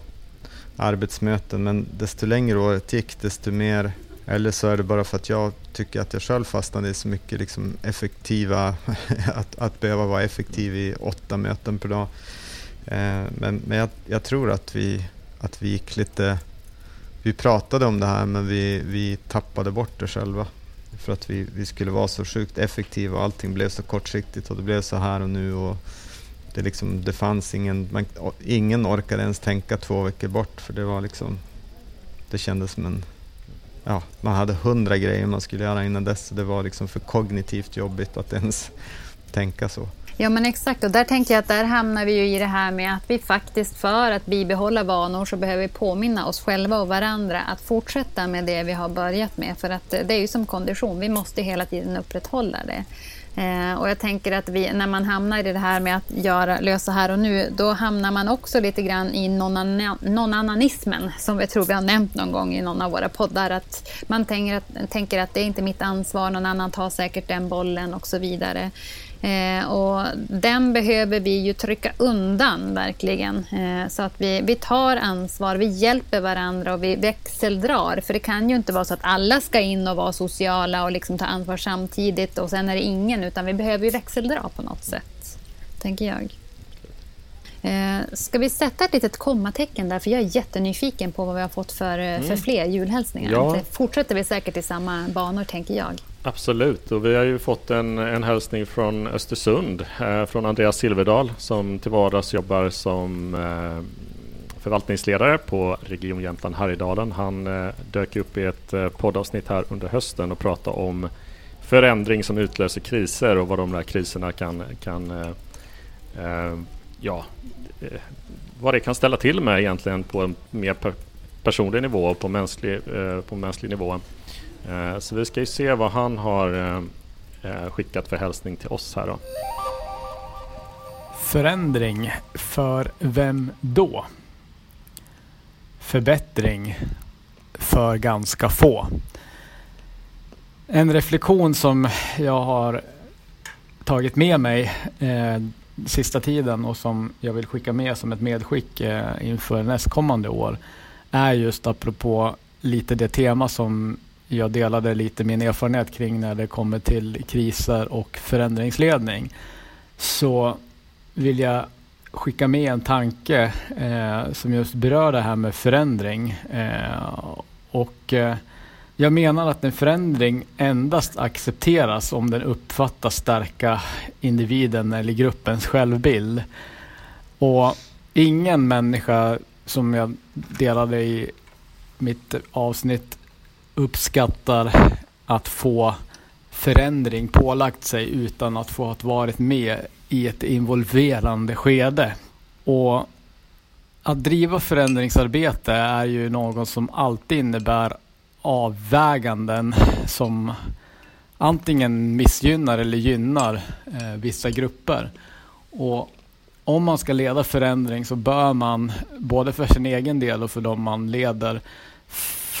arbetsmöten men desto längre året gick desto mer eller så är det bara för att jag tycker att jag själv fastnade i så mycket liksom effektiva, [LAUGHS] att, att behöva vara effektiv i åtta möten per dag. Eh, men men jag, jag, tror att vi, att vi gick lite, vi pratade om det här men vi, vi tappade bort det själva. För att vi, vi skulle vara så sjukt effektiva och allting blev så kortsiktigt och det blev så här och nu. Och, det, liksom, det fanns ingen, man, ingen orkade ens tänka två veckor bort för det var liksom, det kändes som en, ja, man hade hundra grejer man skulle göra innan dess. Det var liksom för kognitivt jobbigt att ens tänka så. Ja men exakt och där tänker jag att där hamnar vi ju i det här med att vi faktiskt för att bibehålla vanor så behöver vi påminna oss själva och varandra att fortsätta med det vi har börjat med för att eh, det är ju som kondition, vi måste hela tiden upprätthålla det. Eh, och jag tänker att vi, när man hamnar i det här med att göra, lösa här och nu, då hamnar man också lite grann i nånannanismen, som jag tror vi har nämnt någon gång i någon av våra poddar. Att man tänker att, tänker att det är inte mitt ansvar, någon annan tar säkert den bollen och så vidare. Eh, och den behöver vi ju trycka undan verkligen. Eh, så att vi, vi tar ansvar, vi hjälper varandra och vi växeldrar. För det kan ju inte vara så att alla ska in och vara sociala och liksom ta ansvar samtidigt och sen är det ingen. Utan vi behöver ju växeldra på något sätt, tänker jag. Eh, ska vi sätta ett litet kommatecken där? För jag är jättenyfiken på vad vi har fått för, eh, mm. för fler julhälsningar. Ja. Fortsätter vi säkert i samma banor, tänker jag. Absolut, och vi har ju fått en, en hälsning från Östersund eh, från Andreas Silverdal som till vardags jobbar som eh, förvaltningsledare på Region Jämtland Härjedalen. Han eh, dök upp i ett eh, poddavsnitt här under hösten och pratade om förändring som utlöser kriser och vad de där kriserna kan, kan eh, eh, ja, eh, vad det kan ställa till med egentligen på en mer personlig nivå och på mänsklig, eh, på mänsklig nivå. Eh, så vi ska ju se vad han har eh, eh, skickat för hälsning till oss här då. Förändring, för vem då? Förbättring, för ganska få. En reflektion som jag har tagit med mig eh, sista tiden och som jag vill skicka med som ett medskick eh, inför nästkommande år är just apropå lite det tema som jag delade lite min erfarenhet kring när det kommer till kriser och förändringsledning så vill jag skicka med en tanke eh, som just berör det här med förändring. Eh, och eh, jag menar att en förändring endast accepteras om den uppfattas stärka individen eller gruppens självbild. Och ingen människa, som jag delade i mitt avsnitt uppskattar att få förändring pålagt sig utan att få ha varit med i ett involverande skede. Och att driva förändringsarbete är ju något som alltid innebär avväganden som antingen missgynnar eller gynnar eh, vissa grupper. Och om man ska leda förändring så bör man både för sin egen del och för de man leder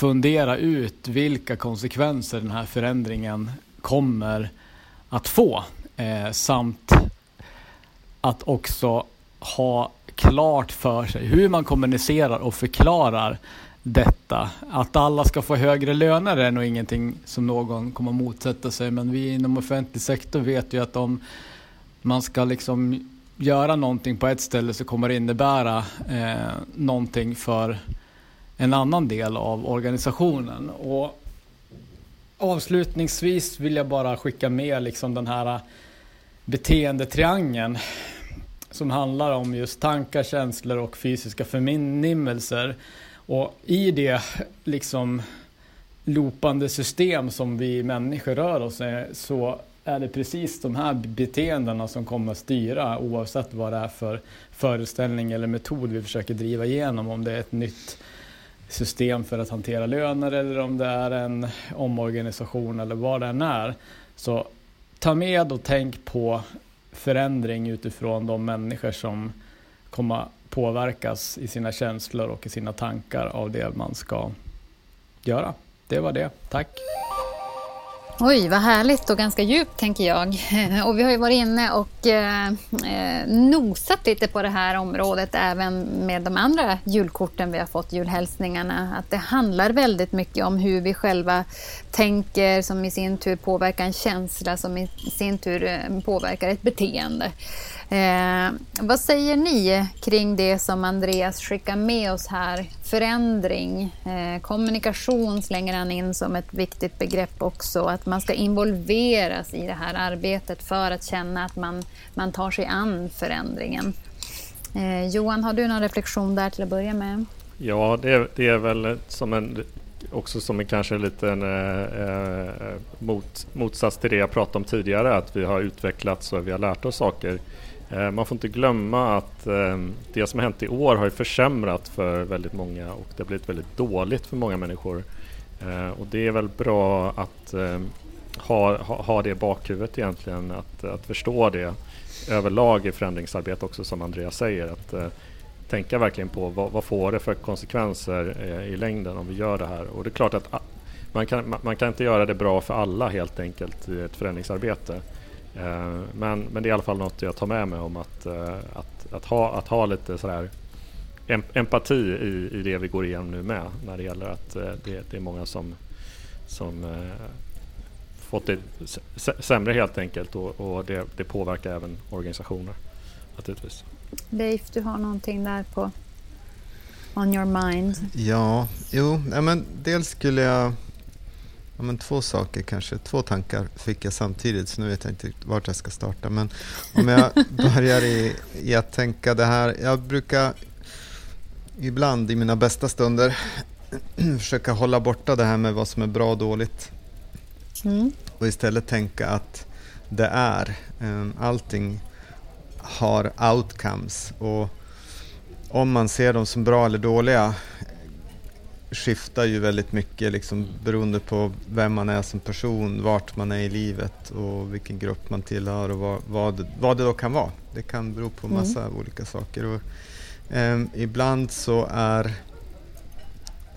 fundera ut vilka konsekvenser den här förändringen kommer att få. Eh, samt att också ha klart för sig hur man kommunicerar och förklarar detta. Att alla ska få högre löner är nog ingenting som någon kommer motsätta sig men vi inom offentlig sektor vet ju att om man ska liksom göra någonting på ett ställe så kommer det innebära eh, någonting för en annan del av organisationen. Och avslutningsvis vill jag bara skicka med liksom den här beteendetriangeln som handlar om just tankar, känslor och fysiska förnimmelser. Och i det liksom loopande system som vi människor rör oss i så är det precis de här beteendena som kommer att styra oavsett vad det är för föreställning eller metod vi försöker driva igenom. Om det är ett nytt system för att hantera löner eller om det är en omorganisation eller vad det än är. Så ta med och tänk på förändring utifrån de människor som kommer påverkas i sina känslor och i sina tankar av det man ska göra. Det var det. Tack! Oj, vad härligt och ganska djupt tänker jag. [LAUGHS] Och vi har ju varit inne och eh, eh, nosat lite på det här området även med de andra julkorten vi har fått, julhälsningarna. Att det handlar väldigt mycket om hur vi själva tänker som i sin tur påverkar en känsla som i sin tur eh, påverkar ett beteende. Eh, vad säger ni kring det som Andreas skickar med oss här? Förändring, eh, kommunikation slänger han in som ett viktigt begrepp också. Att man ska involveras i det här arbetet för att känna att man, man tar sig an förändringen. Eh, Johan, har du någon reflektion där till att börja med? Ja, det är, det är väl som en, också som en kanske liten eh, eh mot, motsats till det jag pratade om tidigare, att vi har utvecklats och vi har lärt oss saker Eh, man får inte glömma att ehm, det som har hänt i år har försämrat för väldigt många och det har blivit väldigt dåligt för många människor. Eh, och det är väl bra att ehm, ha, ha det i bakhuvudet egentligen, att, att förstå det överlag i förändringsarbete också som Andreas säger. Att eh, tänka verkligen på vad, vad får det för konsekvenser i längden om vi gör det här. Och det är klart att man kan, man kan inte göra det bra för alla helt enkelt i ett förändringsarbete. Eh, men, men det är i alla fall något jag tar med mig om att, eh, att, att, ha, att ha lite sådär empati i, i det vi går igenom nu med när det gäller att eh, det, det är många som, som fått det sämre helt enkelt och, och det, det, påverkar även organisationer naturligtvis. Leif, du har någonting där på on your mind? Ja, jo, men dels skulle jag Ja, men två saker kanske, två tankar fick jag samtidigt så nu vet jag inte vart jag ska starta. Men om jag [LAUGHS] börjar i, i att tänka det här. Jag brukar ibland i mina bästa stunder [CLEARS THROAT] försöka hålla borta det här med vad som är bra och dåligt. Mm. Och istället tänka att det är. Um, allting har outcomes. Och om man ser dem som bra eller dåliga skiftar ju väldigt mycket liksom, beroende på vem man är som person, vart man är i livet och vilken grupp man tillhör och vad, vad, vad det då kan vara. Det kan bero på massa mm. olika saker. Och, eh, ibland så är,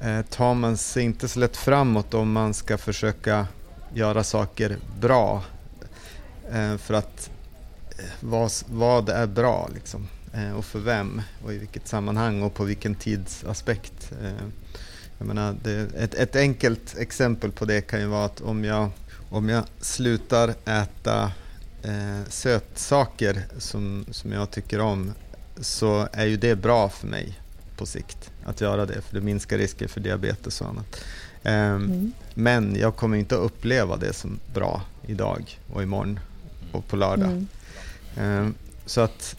eh, tar man sig inte så lätt framåt om man ska försöka göra saker bra. Eh, för att eh, vad, vad är bra liksom? Eh, och för vem och i vilket sammanhang och på vilken tidsaspekt. Jag menar, det, ett, ett enkelt exempel på det kan ju vara att om jag, om jag slutar äta eh, sötsaker som, som jag tycker om så är ju det bra för mig på sikt att göra det, för det minskar risker för diabetes och annat. Eh, mm. Men jag kommer inte att uppleva det som bra idag och imorgon och på lördag. Mm. Eh, så att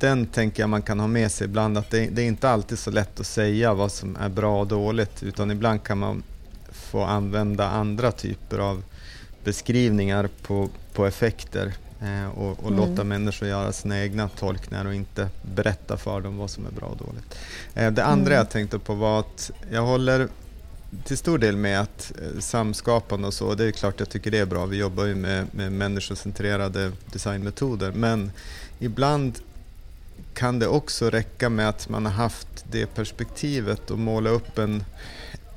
den tänker jag man kan ha med sig ibland, att det, det, är inte alltid så lätt att säga vad som är bra och dåligt, utan ibland kan man få använda andra typer av beskrivningar på, på effekter. Eh, och, och mm. låta människor göra sina egna tolkningar och inte berätta för dem vad som är bra och dåligt. Eh, det andra mm. jag tänkte på var att jag håller till stor del med att eh, samskapande och så, det är klart jag tycker det är bra. Vi jobbar ju med, med människocentrerade designmetoder, men ibland kan det också räcka med att man har haft det perspektivet och måla upp en,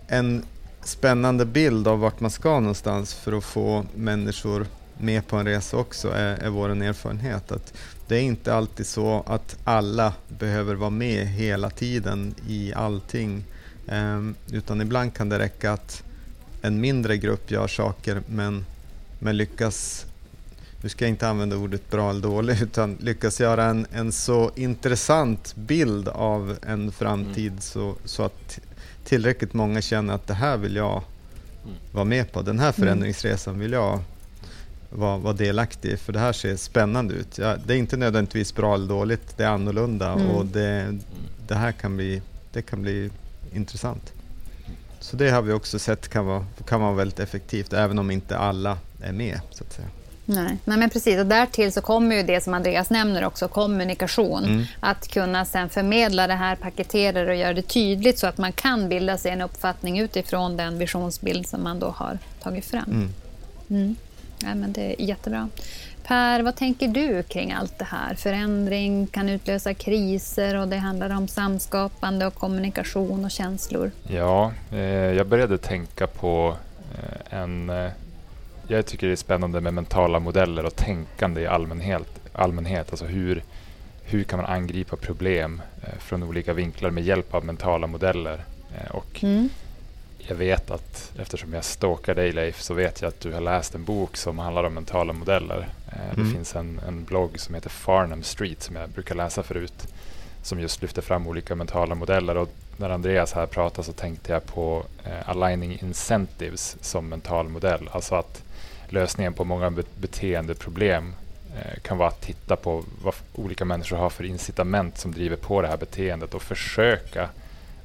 en spännande bild av vart man ska någonstans för att få människor med på en resa också, är, är vår erfarenhet. Att det är inte alltid så att alla behöver vara med hela tiden i allting. Um, utan ibland kan det räcka att en mindre grupp gör saker men, men lyckas, nu ska jag inte använda ordet bra eller dålig, utan lyckas göra en, en så intressant bild av en framtid mm. så, så att tillräckligt många känner att det här vill jag mm. vara med på. Den här mm. förändringsresan vill jag vara, vara delaktig i, för det här ser spännande ut. Ja, det är inte nödvändigtvis bra eller dåligt, det är annorlunda mm. och det, det här kan bli, det kan bli intressant. Så det har vi också sett kan vara, kan vara väldigt effektivt, även om inte alla är med. så att säga. Nej, Nej men precis. Och därtill så kommer ju det som Andreas nämner också, kommunikation. Mm. Att kunna sen förmedla det här, paketera det och göra det tydligt så att man kan bilda sig en uppfattning utifrån den visionsbild som man då har tagit fram. Mm. Mm. Ja, men det är jättebra. Per, vad tänker du kring allt det här? Förändring kan utlösa kriser och det handlar om samskapande och kommunikation och känslor. Ja, eh, jag började tänka på eh, en... Eh, jag tycker det är spännande med mentala modeller och tänkande i allmänhet. allmänhet alltså hur, hur kan man angripa problem eh, från olika vinklar med hjälp av mentala modeller? Eh, och mm jag vet att eftersom jag stalkar dig Leif så vet jag att du har läst en bok som handlar om mentala modeller. Eh, mm. Det finns en, en blogg som heter Farnham Street som jag brukar läsa förut som just lyfter fram olika mentala modeller. Och när Andreas här pratade så tänkte jag på eh, aligning incentives som mental modell. Alltså att lösningen på många beteendeproblem eh, kan vara att titta på vad olika människor har för incitament som driver på det här beteendet och försöka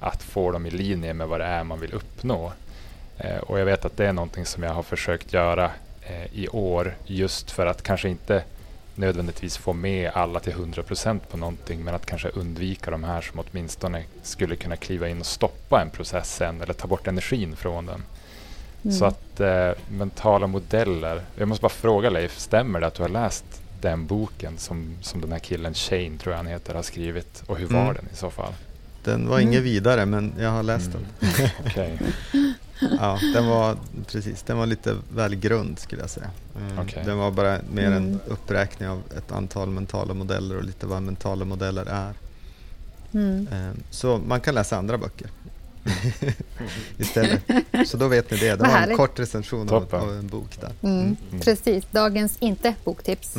att få dem i linje med vad det är man vill uppnå. Eh, och jag vet att det är någonting som jag har försökt göra eh, i år just för att kanske inte nödvändigtvis få med alla till 100 procent på någonting men att kanske undvika de här som åtminstone skulle kunna kliva in och stoppa en process sen eller ta bort energin från den. Mm. Så att eh, mentala modeller. Jag måste bara fråga Leif, stämmer det att du har läst den boken som, som den här killen Shane, tror jag han heter, har skrivit och hur var mm. den i så fall? Den var mm. inget vidare, men jag har läst mm. [LAUGHS] den. okay. [LAUGHS] ja, den var precis, den var lite väl grund skulle jag säga. Mm. Okay. Den var bara mer en mm. uppräkning av ett antal mentala modeller och lite vad mentala modeller är. Mm. Ehm, så man kan läsa andra böcker [LAUGHS] istället. Så då vet ni det. Det var en kort recension av, av, en bok där. Mm. Precis, dagens inte boktips.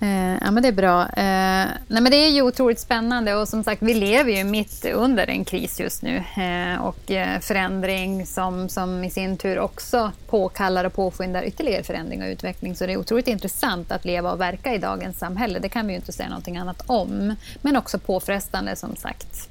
Eh, ja, men det är bra. Eh, nej, men det är ju otroligt spännande och som sagt, vi lever ju mitt under en kris just nu eh, och eh, förändring som, som i sin tur också påkallar och påskyndar ytterligare förändring och utveckling. Så det är otroligt intressant att leva och verka i dagens samhälle. Det kan vi ju inte säga någonting annat om. Men också påfrestande som sagt.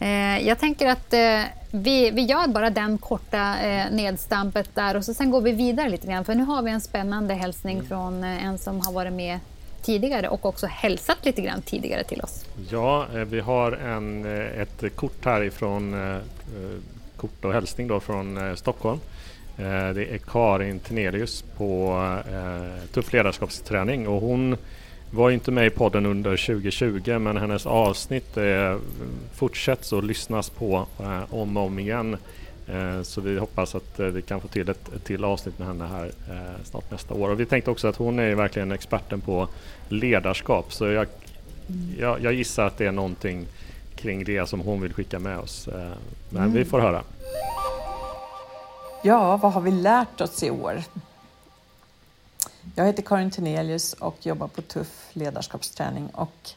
Eh, jag tänker att eh, vi, vi gör bara den korta nedstampet där och så sen går vi vidare lite grann. För nu har vi en spännande hälsning mm. från en som har varit med tidigare och också hälsat lite grann tidigare till oss. Ja, eh, vi har en, eh, ett kort härifrån, eh, kort och hälsning då från Stockholm. Det är Karin Tenelius på Tuff ledarskapsträning och hon var inte med i podden under 2020 men hennes avsnitt fortsätts och lyssnas på om och om igen Eh, så vi hoppas att eh, vi kan få till ett, ett till avsnitt med henne här eh, snart nästa år. Och vi tänkte också att hon är verkligen experten på ledarskap. Så jag, jag, jag gissar att det är någonting kring det som hon vill skicka med oss. Men mm. vi får höra. Ja, vad har vi lärt oss i år? Jag heter Karin Tenelius och jobbar på Tuff ledarskapsträning och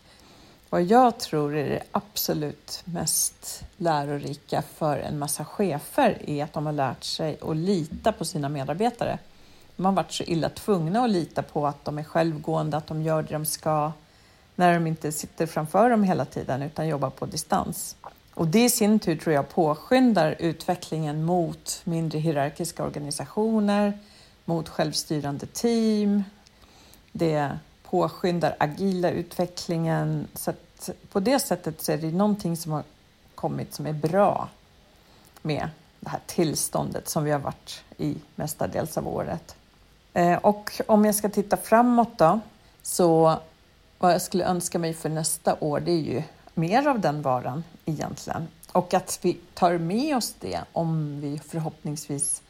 vad jag tror är det absolut mest lärorika för en massa chefer är att de har lärt sig att lita på sina medarbetare. De har varit så illa tvungna att lita på att de är självgående, att de gör det de ska, när de inte sitter framför dem hela tiden utan jobbar på distans. Och det i sin tur tror jag påskyndar utvecklingen mot mindre hierarkiska organisationer, mot självstyrande team, Det påskyndar agila utvecklingen. Så att på det sättet så är det någonting som har kommit som är bra med det här tillståndet som vi har varit i mestadels av året. Eh, och om jag ska titta framåt då, så vad jag skulle önska mig för nästa år, det är ju mer av den varan egentligen. Och att vi tar med oss det om vi förhoppningsvis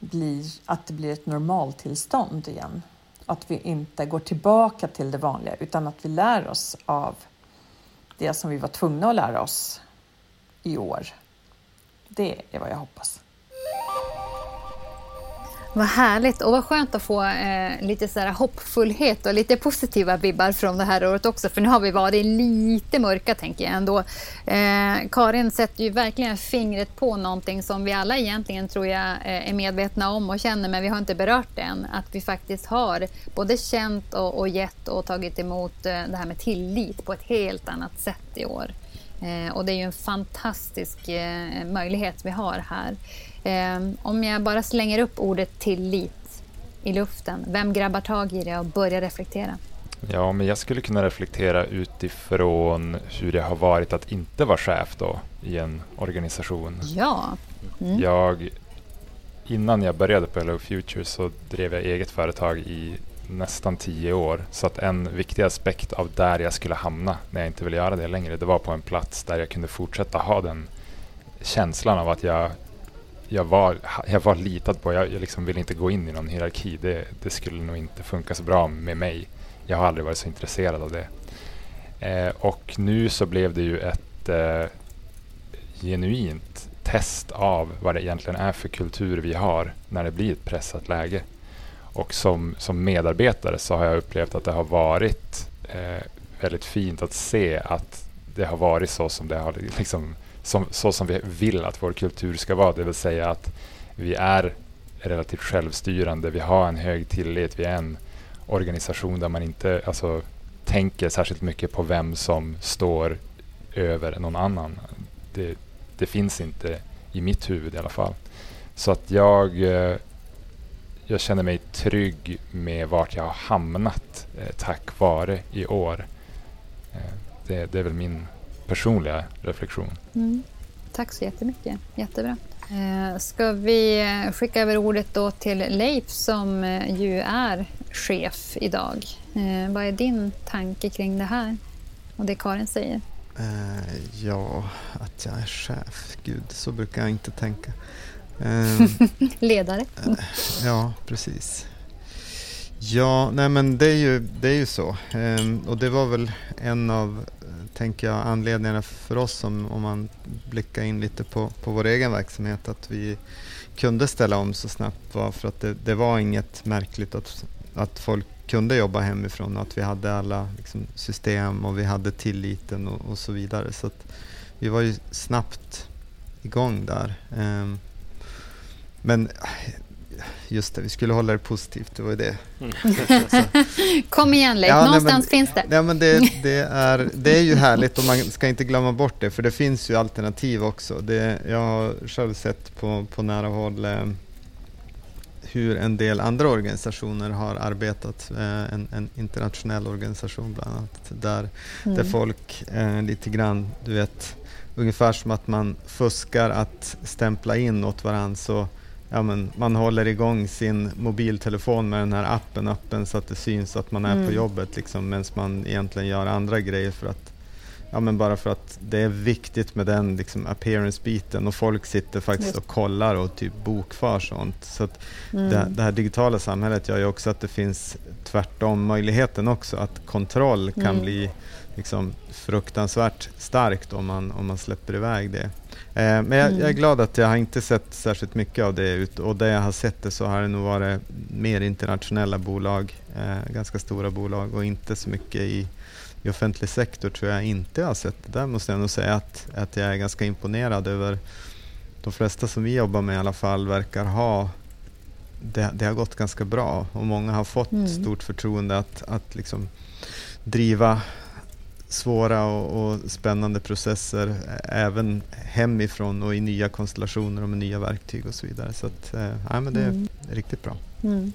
blir, att det blir ett normaltillstånd igen. Att vi inte går tillbaka till det vanliga utan att vi lär oss av det som vi var tvungna att lära oss i år. Det är vad jag hoppas. Vad härligt och vad skönt att få eh, lite så här hoppfullhet och lite positiva vibbar från det här året också. För nu har vi varit lite mörka tänker jag ändå. Eh, Karin sätter ju verkligen fingret på någonting som vi alla egentligen tror jag eh, är medvetna om och känner men vi har inte berört det än. Att vi faktiskt har både känt och, och gett och tagit emot eh, det här med tillit på ett helt annat sätt i år. Eh, och det är ju en fantastisk eh, möjlighet vi har här. Eh, om jag bara slänger upp ordet tillit i luften, vem grabbar tag i det och börjar reflektera? Ja, men jag skulle kunna reflektera utifrån hur det har varit att inte vara chef då i en organisation. Ja. Mm. Jag, innan jag började på Hello Future så drev jag eget företag i nästan tio år. Så att en viktig aspekt av där jag skulle hamna när jag inte ville göra det längre, det var på en plats där jag kunde fortsätta ha den känslan av att jag, jag, var, jag var litad på. Jag, jag liksom ville inte gå in i någon hierarki. Det, det, skulle nog inte funka så bra med mig. Jag har aldrig varit så intresserad av det. Eh, och nu så blev det ju ett eh, genuint test av vad det egentligen är för kultur vi har när det blir ett pressat läge. Och som, som medarbetare så har jag upplevt att det har varit eh, väldigt fint att se att det har varit så som det har liksom, som, så som vi vill att vår kultur ska vara. Det vill säga att vi är relativt självstyrande, vi har en hög tillit, vi är en organisation där man inte alltså, tänker särskilt mycket på vem som står över någon annan. Det, det finns inte i mitt huvud i alla fall. Så att jag eh, jag känner mig trygg med vart jag har hamnat eh, tack vare i år. Eh, det, det, är väl min personliga reflektion. Mm. Tack så jättemycket. Jättebra. Eh, ska vi eh, skicka över ordet då till Leif som eh, ju är chef idag. Eh, vad är din tanke kring det här och det Karin säger? ja, att jag är chef. Gud, så brukar jag inte tänka. Ehm, [LAUGHS] Ledare. Eh, ja, precis. Ja, nej men det är ju, det är ju så. Ehm, och det var väl en av tänker jag, anledningarna för oss om, om man blickar in lite på, på vår egen verksamhet att vi kunde ställa om så snabbt var för att det, det var inget märkligt att, att folk kunde jobba hemifrån och att vi hade alla liksom, system och vi hade tilliten och, och så vidare. Så vi var ju snabbt igång där. Um, men just det, vi skulle hålla det positivt, det var ju det. Mm. [LAUGHS] Kom igen Leif, ja, någonstans nej, men, finns det. Ja, men det, det, är, det är ju härligt och man ska inte glömma bort det, för det finns ju alternativ också. Det, jag har själv sett på, på nära håll eh, hur en del andra organisationer har arbetat, eh, en, en, internationell organisation bland annat, där, mm. där folk eh, lite grann, du vet, ungefär som att man fuskar att stämpla in åt varandra så ja, men man håller igång sin mobiltelefon med den här appen öppen så att det syns att man är mm. på jobbet liksom, medan man egentligen gör andra grejer för att Ja, men bara för att det är viktigt med den liksom, appearance-biten och folk sitter faktiskt och kollar och typ bokför sånt. Så att mm. det, det, här digitala samhället gör ju också att det finns tvärtom möjligheten också att kontroll kan mm. bli liksom, fruktansvärt starkt om man, om man släpper iväg det. Eh, men jag, jag, är mm. glad att jag har inte sett särskilt mycket av det ut och det jag har sett det så har det nog varit mer internationella bolag, eh, ganska stora bolag och inte så mycket i, i offentlig sektor tror jag inte jag har sett det. Där måste jag nog säga att, att jag är ganska imponerad över de flesta som vi jobbar med i alla fall verkar ha det, det har gått ganska bra och många har fått mm. stort förtroende att, att liksom driva svåra och, och, spännande processer även hemifrån och i nya konstellationer och med nya verktyg och så vidare. Så att, ja, men det är mm. riktigt bra. Mm.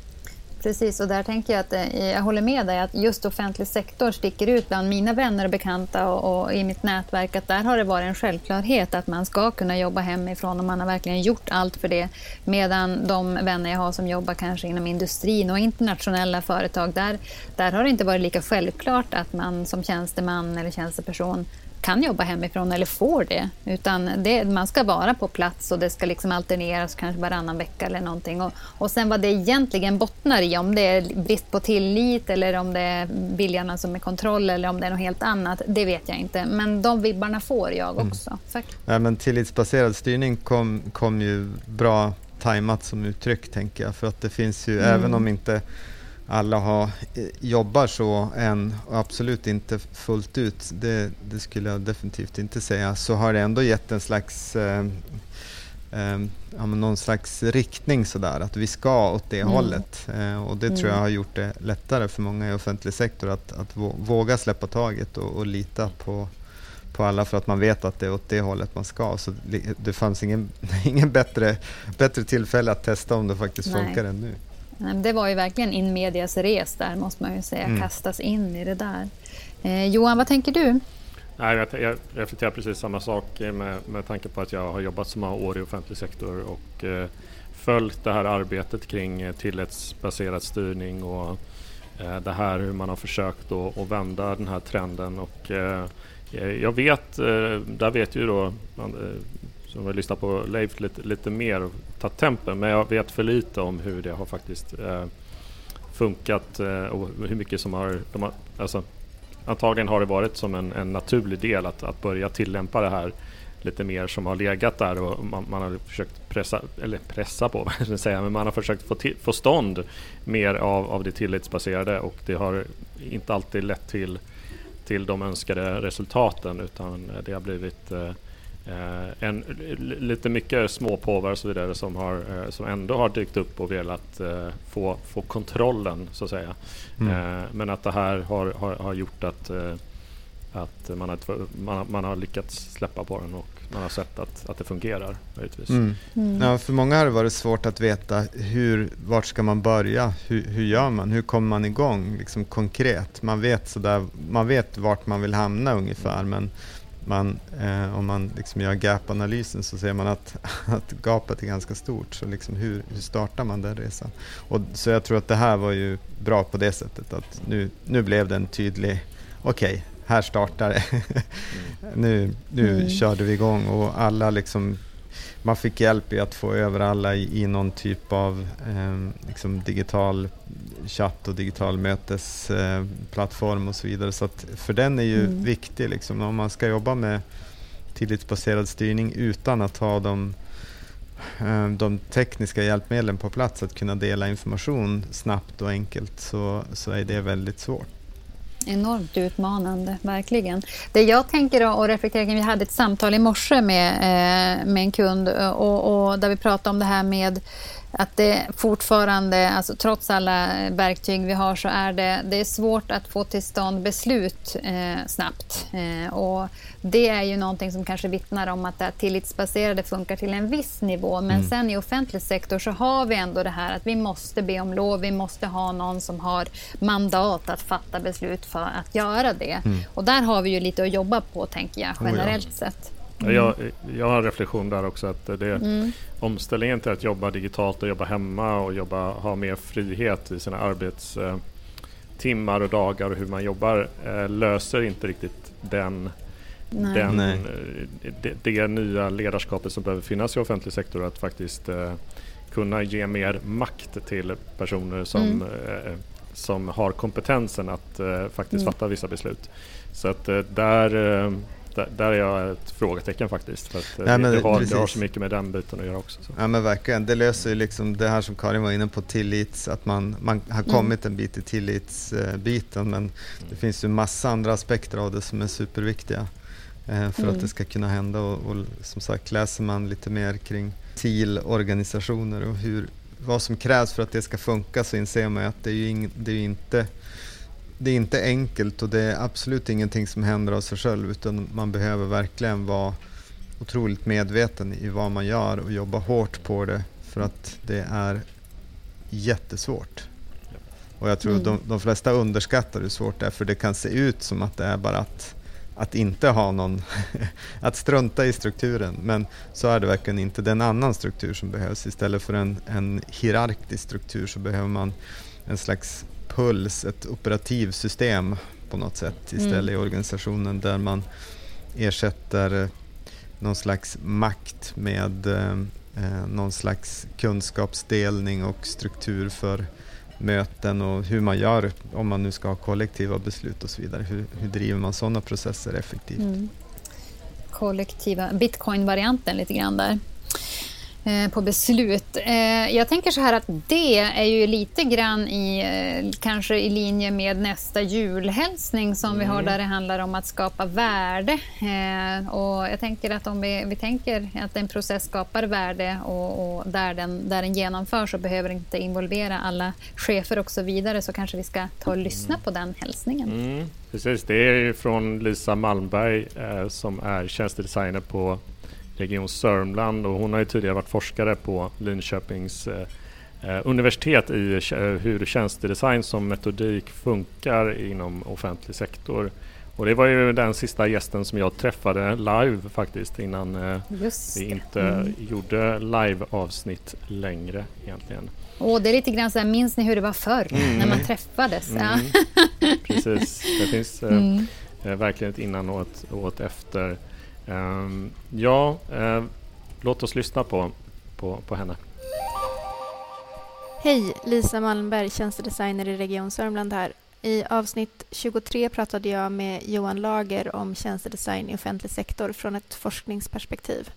Precis, och där tänker jag att eh, jag håller med dig att just offentlig sektor sticker ut bland mina vänner och bekanta och, och, i mitt nätverk att där har det varit en självklarhet att man ska kunna jobba hemifrån och man har verkligen gjort allt för det. Medan de vänner jag har som jobbar kanske inom industrin och internationella företag, där, där har det inte varit lika självklart att man som tjänsteman eller tjänsteperson kan jobba hemifrån eller får det. Utan det, man ska vara på plats och det ska liksom alterneras kanske varannan vecka eller någonting. Och, och sen vad det egentligen bottnar i, om det är brist på tillit eller om det är viljan som är kontroll eller om det är något helt annat, det vet jag inte. Men de vibbarna får jag mm. också. Mm. Ja, men tillitsbaserad styrning kom, kom ju bra tajmat som uttryck, tänker jag. För att det finns ju, mm. även om inte alla har, eh, jobbar så än och absolut inte fullt ut, det, det, skulle jag definitivt inte säga, så har det ändå gett en slags eh, eh, någon slags riktning sådär, att vi ska åt det mm. hållet. Eh, och det mm. tror jag mm. har gjort det lättare för många i offentlig sektor att, att våga släppa taget och, och, lita på, på alla för att man vet att det är åt det hållet man ska. Så det fanns ingen, [LAUGHS] ingen bättre, bättre tillfälle att testa om det faktiskt Nej. funkar än nu. Det var ju verkligen in medias res där, måste man ju säga. Mm. Kastas in i det där. Eh, Johan, vad tänker du? Nej, jag, jag reflekterar precis samma sak med, med tanke på att jag har jobbat så många år i offentlig sektor och eh, följt det här arbetet kring eh, tillitsbaserad styrning och eh, det här hur man har försökt att, att vända den här trenden. Och, eh, jag vet, eh, där vet ju då så om vi lyssnar på Leif lite, lite mer och tar tempen. Men jag vet för lite om hur det har faktiskt eh, funkat eh, och hur mycket som har, de har alltså, antagligen har det varit som en, en naturlig del att, att börja tillämpa det här lite mer som har legat där och man, man har försökt pressa, eller pressa på, [LAUGHS] säga, men man har försökt få, till, få stånd mer av, av det tillitsbaserade och det har inte alltid lett till, till de önskade resultaten utan det har blivit eh, Eh, en, lite mycket småpåvar och så vidare som, har, eh, som ändå har dykt upp och velat eh, få, få kontrollen så att säga. Mm. men att det här har, har, har gjort att, att man, har, man, man har lyckats släppa på den och man har sett att, att det fungerar. Mm. Mm. Ja, för många har det varit svårt att veta hur, vart ska man börja? Hur, hur gör man? Hur kommer man igång liksom konkret? Man vet, sådär, man vet vart man vill hamna ungefär men man, eh, om man liksom gör gap-analysen så ser man att, [LAUGHS] att gapet är ganska stort. Så liksom hur, hur startar man den resan? Och, så jag tror att det här var ju bra på det sättet att nu, nu blev det en tydlig, okej, okay, här startar det. [LAUGHS] Nu nu mm. körde vi igång och alla liksom man fick hjälp i att få över alla i, i någon typ av eh, liksom digital chatt och digital mötesplattform eh, och så vidare. Så för den är ju mm. viktig. Liksom, om man ska jobba med tillitsbaserad styrning utan att ha de, eh, de tekniska hjälpmedlen på plats att kunna dela information snabbt och enkelt så, så är det väldigt svårt. Enormt utmanande, verkligen. Det jag tänker och reflekterar kring, vi hade ett samtal i morse med, eh, med en kund eh, och, och där vi pratade om det här med att det fortfarande, alltså trots alla verktyg vi har, så är det, det är svårt att få till stånd beslut eh, snabbt. Eh, och det är ju någonting som kanske vittnar om att det tillitsbaserade funkar till en viss nivå. Men mm. sen i offentlig sektor så har vi ändå det här att vi måste be om lov. Vi måste ha någon som har mandat att fatta beslut för att göra det. Mm. Och där har vi ju lite att jobba på, tänker jag, generellt oh ja. sett. Mm. Jag, jag har en reflektion där också. att det mm. Omställningen till att jobba digitalt och jobba hemma och jobba, ha mer frihet i sina arbetstimmar och dagar och hur man jobbar eh, löser inte riktigt den, Nej. den Nej. Eh, det, det, nya ledarskapet som behöver finnas i offentlig sektor. Att faktiskt eh, kunna ge mer makt till personer som, mm. eh, som har kompetensen att eh, faktiskt mm. fatta vissa beslut. Så att eh, där där, där är jag ett frågetecken faktiskt. För att ja, det, det, har, det, har, så mycket med den biten att göra också. Så. Ja men verkligen, det löser ju liksom det här som Karin var inne på, tillits, att man, man har mm. kommit en bit i tillitsbiten men det finns ju massa andra aspekter av det som är superviktiga eh, för mm. att det ska kunna hända och, och, som sagt läser man lite mer kring TIL-organisationer och hur, vad som krävs för att det ska funka så inser man att det är ju, ing, det är inte det är inte enkelt och det är absolut ingenting som händer av sig själv utan man behöver verkligen vara otroligt medveten i vad man gör och jobba hårt på det för att det är jättesvårt. Och jag tror mm. de, de flesta underskattar hur svårt det är, för det kan se ut som att det är bara att, att inte ha någon, [LAUGHS] att strunta i strukturen. Men så är det verkligen inte. Det är en annan struktur som behövs. Istället för en, en hierarkisk struktur så behöver man en slags puls, ett operativsystem på något sätt istället mm. i organisationen där man ersätter någon slags makt med eh, eh, någon slags kunskapsdelning och struktur för möten och hur man gör om man nu ska ha kollektiva beslut och så vidare. Hur, hur driver man sådana processer effektivt? Mm. Kollektiva, bitcoin-varianten lite grann där. Eh, på beslut. Eh, jag tänker så här att det är ju lite grann i, eh, kanske i linje med nästa julhälsning som mm. vi har mm. där det handlar om att skapa värde. Och jag tänker att om vi, vi tänker att en process skapar värde och, och, där, den, där den genomförs och behöver inte involvera alla chefer och så vidare så kanske vi ska ta och lyssna på den hälsningen. Mm. Precis, det är från Lisa Malmberg som är tjänstedesigner på Region Sörmland och hon har ju tidigare varit forskare på Linköpings eh, eh universitet i hur tjänstedesign som metodik funkar inom offentlig sektor. Och det var ju den sista gästen som jag träffade live faktiskt innan eh, vi inte mm. gjorde live-avsnitt längre egentligen. Och det är lite grann så här, minns ni hur det var förr mm. när man träffades? Mm. Precis, det finns eh, mm. verkligen ett innan och ett, och ett efter. Ehm, ja, eh, låt oss lyssna på, på, på henne. Hej, Lisa Malmberg, tjänstedesigner i Region Sörmland här. I avsnitt 23 pratade jag med Johan Lager om tjänstedesign i offentlig sektor från ett forskningsperspektiv.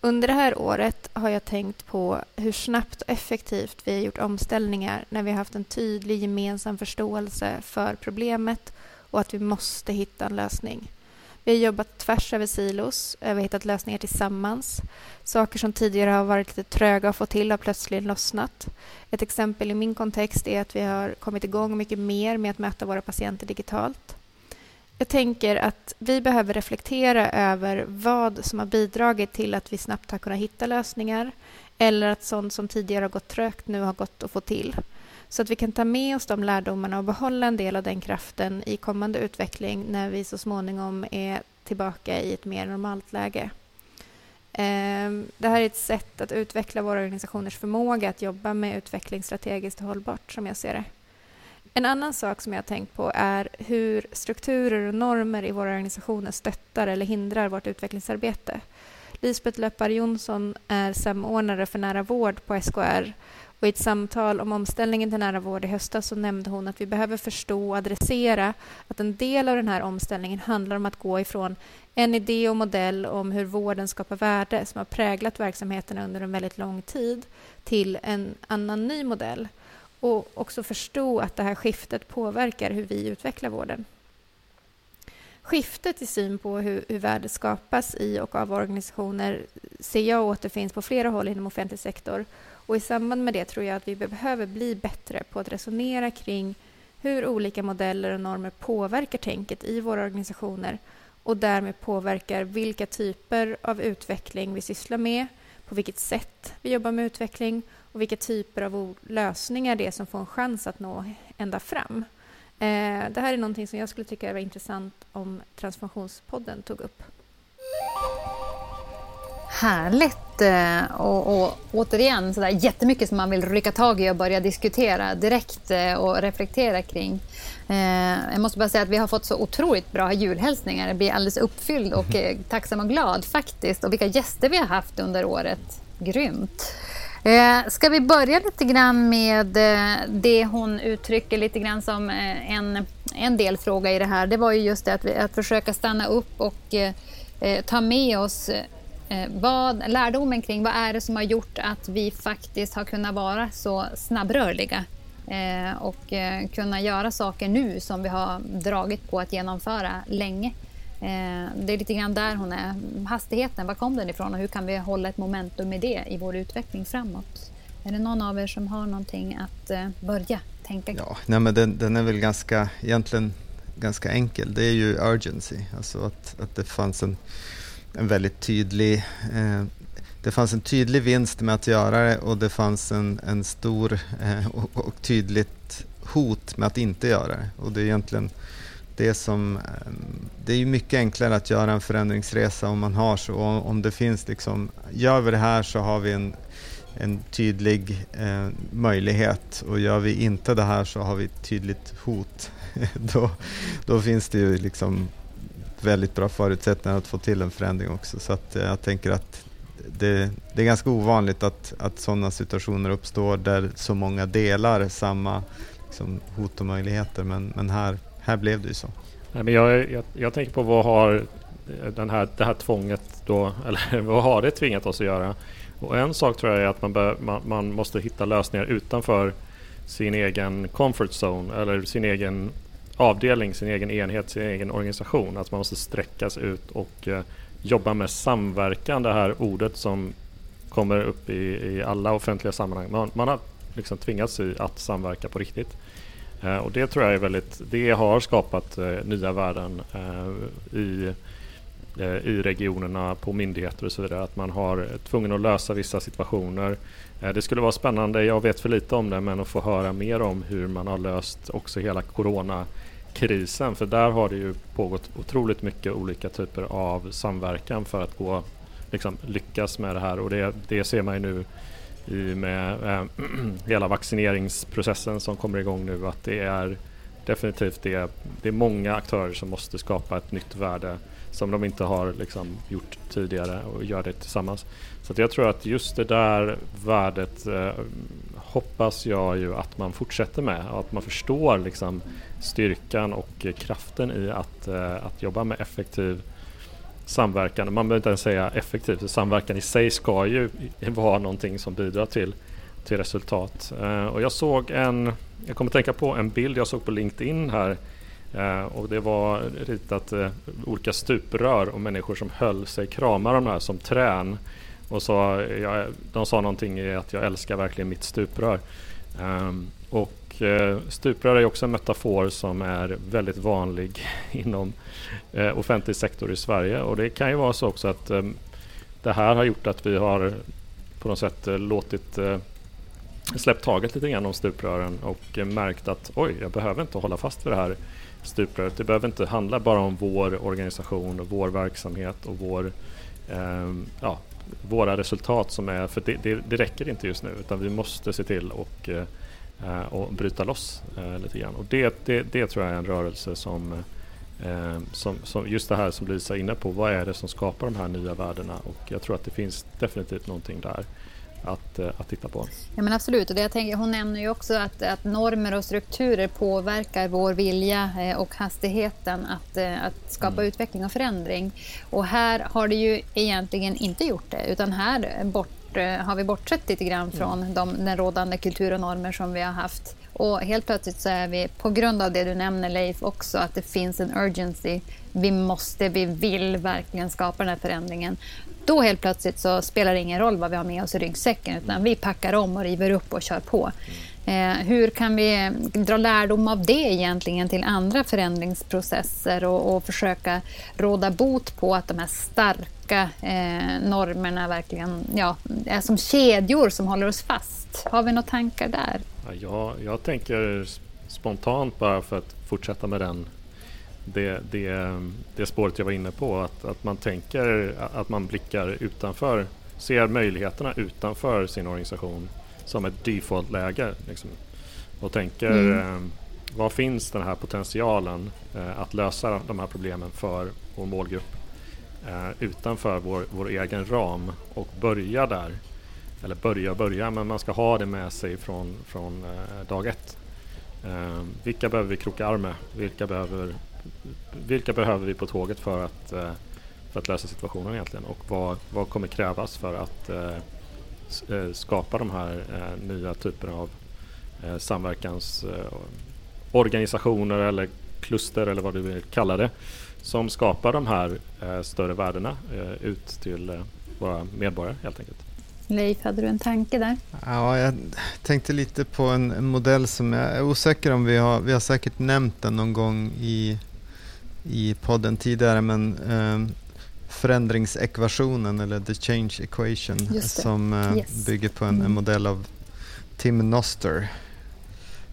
Under det här året har jag tänkt på hur snabbt och effektivt vi har gjort omställningar när vi har haft en tydlig gemensam förståelse för problemet och att vi måste hitta en lösning. Vi har jobbat tvärs över silos, vi har hittat lösningar tillsammans. Saker som tidigare har varit lite tröga att få till har plötsligt lossnat. Ett exempel i min kontext är att vi har kommit igång mycket mer med att möta våra patienter digitalt. Jag tänker att vi behöver reflektera över vad som har bidragit till att vi snabbt har kunnat hitta lösningar eller att sånt som tidigare har gått trögt nu har gått att få till. Så att vi kan ta med oss de lärdomarna och behålla en del av den kraften i kommande utveckling när vi så småningom är tillbaka i ett mer normalt läge. Ehm, det här är ett sätt att utveckla våra organisationers förmåga att jobba med utveckling strategiskt och hållbart, som jag ser det. En annan sak som jag har tänkt på är hur strukturer och normer i våra organisationer stöttar eller hindrar vårt utvecklingsarbete. Lisbeth Löppar Jonsson är samordnare för nära vård på SKR och I ett samtal om omställningen till nära vård i höstas så nämnde hon att vi behöver förstå och adressera att en del av den här omställningen handlar om att gå ifrån en idé och modell om hur vården skapar värde som har präglat verksamheterna under en väldigt lång tid till en annan ny modell och också förstå att det här skiftet påverkar hur vi utvecklar vården. Skiftet i syn på hur, hur värde skapas i och av organisationer ser jag återfinns på flera håll inom offentlig sektor och I samband med det tror jag att vi behöver bli bättre på att resonera kring hur olika modeller och normer påverkar tänket i våra organisationer och därmed påverkar vilka typer av utveckling vi sysslar med, på vilket sätt vi jobbar med utveckling och vilka typer av lösningar det är som får en chans att nå ända fram. Eh, det här är någonting som jag skulle tycka var intressant om Transformationspodden tog upp. Härligt! Eh, och, och återigen sådär jättemycket som man vill rycka tag i och börja diskutera direkt eh, och reflektera kring. Eh, jag måste bara säga att vi har fått så otroligt bra julhälsningar. Jag blir alldeles uppfylld och tacksam och glad faktiskt. Och vilka gäster vi har haft under året. Grymt! Ska vi börja lite grann med det hon uttrycker lite grann som en, en delfråga i det här. Det var ju just det att, vi, att försöka stanna upp och ta med oss Eh, vad, lärdomen kring vad är det som har gjort att vi faktiskt har kunnat vara så snabbrörliga eh, och eh, kunna göra saker nu som vi har dragit på att genomföra länge. Det är lite grann där hon är. Hastigheten, var kom den ifrån och hur kan vi hålla ett momentum i det i vår utveckling framåt? Är det någon av er som har någonting att börja tänka Ja, nej men den, den, är väl ganska, egentligen ganska enkel. Det är ju urgency, alltså att, att det fanns en en väldigt tydlig eh, det fanns en tydlig vinst med att göra det och det fanns en, en stor eh, och, och, tydligt hot med att inte göra det. Och det är egentligen det som... Eh, det är ju mycket enklare att göra en förändringsresa om man har så. Om det finns liksom, gör vi det här så har vi en, en tydlig eh, möjlighet och gör vi inte det här så har vi ett tydligt hot. [LAUGHS] då, då finns det ju liksom väldigt bra förutsättningar att få till en förändring också. Så att, eh, jag tänker att det, det, är ganska ovanligt att, att sådana situationer uppstår där så många delar samma liksom, hot och möjligheter. Men, men här, här blev det ju så. Nej, men jag, jag, jag tänker på vad har eh, den här, det här tvånget då, [LAUGHS] eller vad har det tvingat oss att göra? Och en sak tror jag är att man, bör, man, man måste hitta lösningar utanför sin egen comfort zone eller sin egen avdelning, sin egen enhet, sin egen organisation. Att man måste sträckas ut och eh, jobba med samverkan, det här ordet som kommer upp i, i alla offentliga sammanhang. Man, man har liksom tvingats i att samverka på riktigt. Eh, och det tror jag är väldigt, det har skapat eh, nya värden eh, i, eh, i regionerna, på myndigheter och så vidare. Att man har eh, tvungen att lösa vissa situationer. Det skulle vara spännande, jag vet för lite om det, men att få höra mer om hur man har löst också hela corona krisen. För där har det ju pågått otroligt mycket olika typer av samverkan för att gå, liksom, lyckas med det här. Och det, det ser man ju nu i med äh, [CLEARS THROAT] hela vaccineringsprocessen som kommer igång nu att det är definitivt det, det är många aktörer som måste skapa ett nytt värde som de inte har liksom, gjort tidigare och gör det tillsammans. Så jag tror att just det där värdet eh, hoppas jag ju att man fortsätter med och att man förstår liksom, styrkan och kraften i att, eh, att jobba med effektiv samverkan. Man behöver inte ens säga effektivt, samverkan i sig ska ju [LAUGHS] vara någonting som bidrar till, till resultat. Eh, och jag såg en, jag kommer tänka på en bild jag såg på LinkedIn här eh, och det var ritat olika stuprör och människor som höll sig, kramar de här som trän. Och så, jag, de sa någonting i att jag älskar verkligen mitt stuprör. Um, och uh, stuprör är också en metafor som är väldigt vanlig [LAUGHS] inom uh, offentlig sektor i Sverige. Och det kan ju vara så också att um, det här har gjort att vi har på något sätt uh, låtit släppt taget lite grann om stuprören och märkt att oj, jag behöver inte hålla fast vid det här stupröret. Det behöver inte handla bara om vår organisation och vår verksamhet och vår um, ja, våra resultat som är, för det, det, det, räcker inte just nu utan vi måste se till och, eh, och bryta loss eh, lite grann. Och det, det, det tror jag är en rörelse som, eh, som, som, just det här som Lisa är inne på, vad är det som skapar de här nya värdena? Och jag tror att det finns definitivt någonting där att, eh, att titta på. Ja, men absolut, och det jag tänker, hon nämner ju också att, att normer och strukturer påverkar vår vilja eh, och hastigheten att, eh, att skapa mm. utveckling och förändring. Och här har det ju egentligen inte gjort det, utan här bort, har vi bortsett lite grann mm. från de, den rådande kultur och normer som vi har haft. Och helt plötsligt så är vi, på grund av det du nämner Leif också, att det finns en urgency. Vi måste, vi vill verkligen skapa den här förändringen. Då helt plötsligt så spelar det ingen roll vad vi har med oss i ryggsäcken utan vi packar om och river upp och kör på. Eh, hur kan vi eh, dra lärdom av det egentligen till andra förändringsprocesser och, och försöka råda bot på att de här starka eh, normerna verkligen ja, är som kedjor som håller oss fast? Har vi några tankar där? Ja, jag, jag tänker spontant bara för att fortsätta med den det, det, det spåret jag var inne på. Att, att man tänker att man blickar utanför, ser möjligheterna utanför sin organisation som ett default-läge. Liksom, och tänker mm. eh, vad finns den här potentialen eh, att lösa de här problemen för vår målgrupp eh, utanför vår, vår egen ram och börja där. Eller börja börja, men man ska ha det med sig från, från dag ett. Vilka behöver vi kroka arm med? Vilka behöver vilka behöver vi på tåget för att, eh, för att lösa situationen egentligen och vad, vad kommer krävas för att eh, eh, skapa de här nya typerna av samverkansorganisationer eller kluster eller vad du vill kalla det som skapar de här större värdena ut till våra medborgare helt enkelt. Leif, hade du en tanke där? Ja, jag tänkte lite på en, en modell som jag är osäker om vi har, vi har säkert nämnt den någon gång i i podden tidigare, men eh, förändringsekvationen eller the change equation som eh, yes. bygger på en, en, mm. modell av Tim Noster.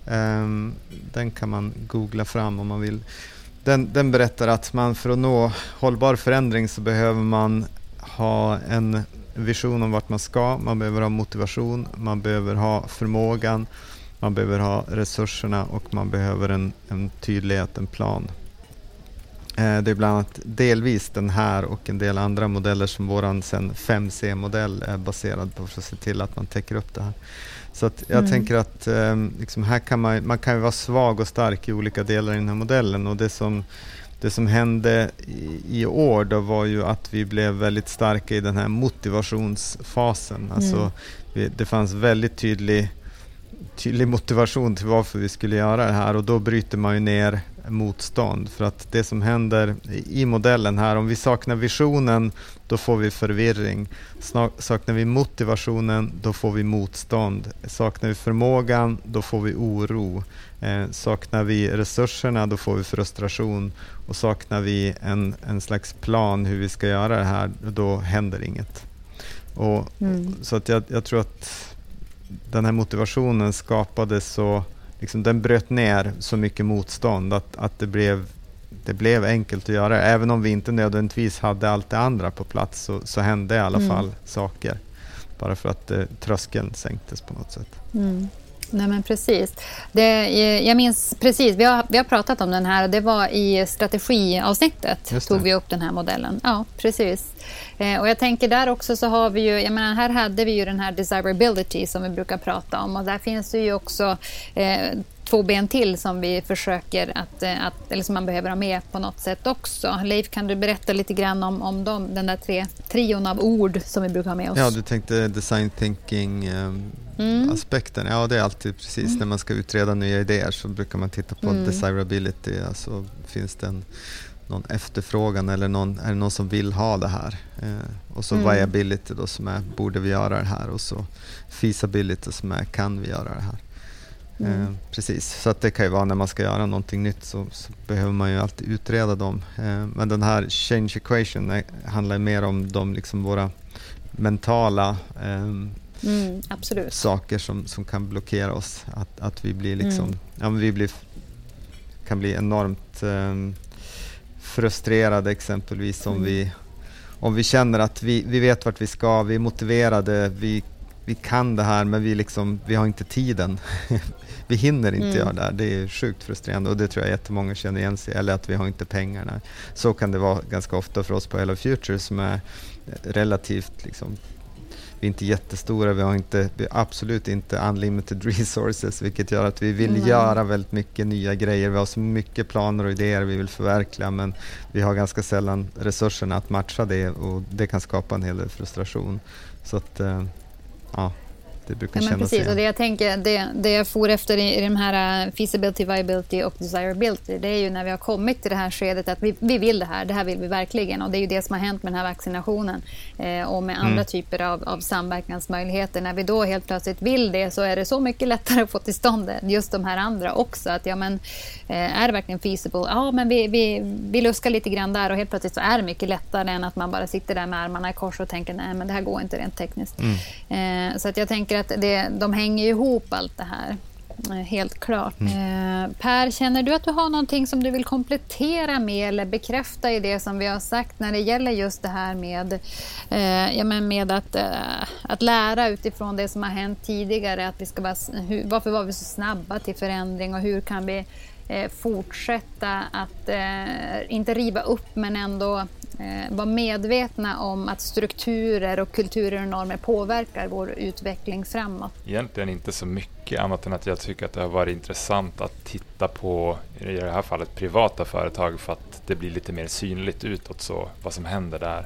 Um, den kan man googla fram om man vill. Den, den berättar att man för att nå hållbar förändring så behöver man ha en vision om vart man ska, man behöver ha motivation, man behöver ha förmågan, man behöver ha resurserna och man behöver en, en tydlighet, en plan. Eh, det är bland annat delvis den här och en del andra modeller som vår 5C-modell är baserad på för att se till att man täcker upp det här. Så att jag mm. tänker att eh, liksom här kan man, man kan vara svag och stark i olika delar i den här modellen och det som, det som hände i, i år då var ju att vi blev väldigt starka i den här motivationsfasen. Alltså, mm. vi, det fanns väldigt tydlig tydlig motivation till varför vi skulle göra det här och då bryter man ju ner motstånd. För att det som händer i modellen här, om vi saknar visionen, då får vi förvirring. Saknar vi motivationen, då får vi motstånd. Saknar vi förmågan, då får vi oro. Eh, saknar vi resurserna, då får vi frustration. Och saknar vi en, en slags plan hur vi ska göra det här, då händer inget. Och, mm. Så att jag, jag tror att den här motivationen skapade så, liksom, den bröt ner så mycket motstånd att, att det, blev, det blev enkelt att göra Även om vi inte nödvändigtvis hade allt det andra på plats så, så hände i alla mm. fall saker. Bara för att eh, tröskeln sänktes på något sätt. Mm. Nej men precis. Det, jag minns precis, vi har, vi har pratat om den här och det var i strategiavsnittet tog vi upp den här modellen. Ja, precis. Eh, och jag tänker där också så har vi ju, jag menar här hade vi ju den här desirability som vi brukar prata om och där finns det ju också eh, två ben till som vi försöker att, eh, att, eller som man behöver ha med på något sätt också. Leif, kan du berätta lite grann om, om dem, den där tre, trion av ord som vi brukar ha med oss? Ja, du tänkte design thinking um, mm. Ja, det är alltid precis mm. när man ska utreda nya idéer så brukar man titta på mm. desirability. Alltså finns det en, någon efterfrågan eller någon, är det någon som vill ha det här? Eh, och så mm. viability då som är borde vi göra det här och så feasibility som är kan vi göra det här? Mm. Eh, precis, så att det kan ju vara när man ska göra någonting nytt så, så behöver man ju alltid utreda dem. Eh, men den här change equation är, handlar mer om de, liksom våra mentala ehm, mm, saker som, som kan blockera oss. Att, att vi blir liksom, mm. ja, vi blir, kan bli enormt um, frustrerade exempelvis om, mm. vi, om vi känner att vi, vi vet vart vi ska, vi är motiverade, vi, vi kan det här men vi, liksom, vi har inte tiden. [LAUGHS] vi hinner inte mm. göra det här. Det är sjukt frustrerande och det tror jag jättemånga känner igen sig Eller att vi har inte pengarna. Så kan det vara ganska ofta för oss på Hello Future som är relativt liksom, vi är inte jättestora, vi har inte, vi har absolut inte unlimited [LAUGHS] resources vilket gör att vi vill mm. göra väldigt mycket nya grejer. Vi har så mycket planer och idéer vi vill förverkliga men vi har ganska sällan resurserna att matcha det och det kan skapa en hel del frustration. Så att, eh, ja, det brukar ja, kännas precis. Och det jag tänker, det, det jag for efter i, i de här uh, feasibility, viability och desirability, det är ju när vi har kommit till det här skedet att vi, vi vill det här, det här vill vi verkligen. Och det är ju det som har hänt med den här vaccinationen eh, och med andra mm. typer av, av samverkansmöjligheter. När vi då helt plötsligt vill det så är det så mycket lättare att få till stånd just de här andra också. Att ja, men, eh, är det verkligen feasible? Ja, men vi, vi, vi luskar lite grann där och helt plötsligt så är det mycket lättare än att man bara sitter där med armarna i kors och tänker nej, men det här går inte rent tekniskt. Mm. Eh, så att jag tänker att det, de hänger ihop allt det här. Eh, helt klart. Mm. Eh, per, känner du att du har någonting som du vill komplettera med eller bekräfta i det som vi har sagt när det gäller just det här med, eh, ja, men med att, eh, att lära utifrån det som har hänt tidigare? Att vi ska vara, varför var vi så snabba till förändring och hur kan vi eh, fortsätta att eh, inte riva upp men ändå eh, vara medvetna om att strukturer och kulturer och normer påverkar vår utveckling framåt? Egentligen inte så mycket annat än att jag tycker att det har varit intressant att titta på, i det här fallet privata företag för att det blir lite mer synligt utåt så vad som händer där.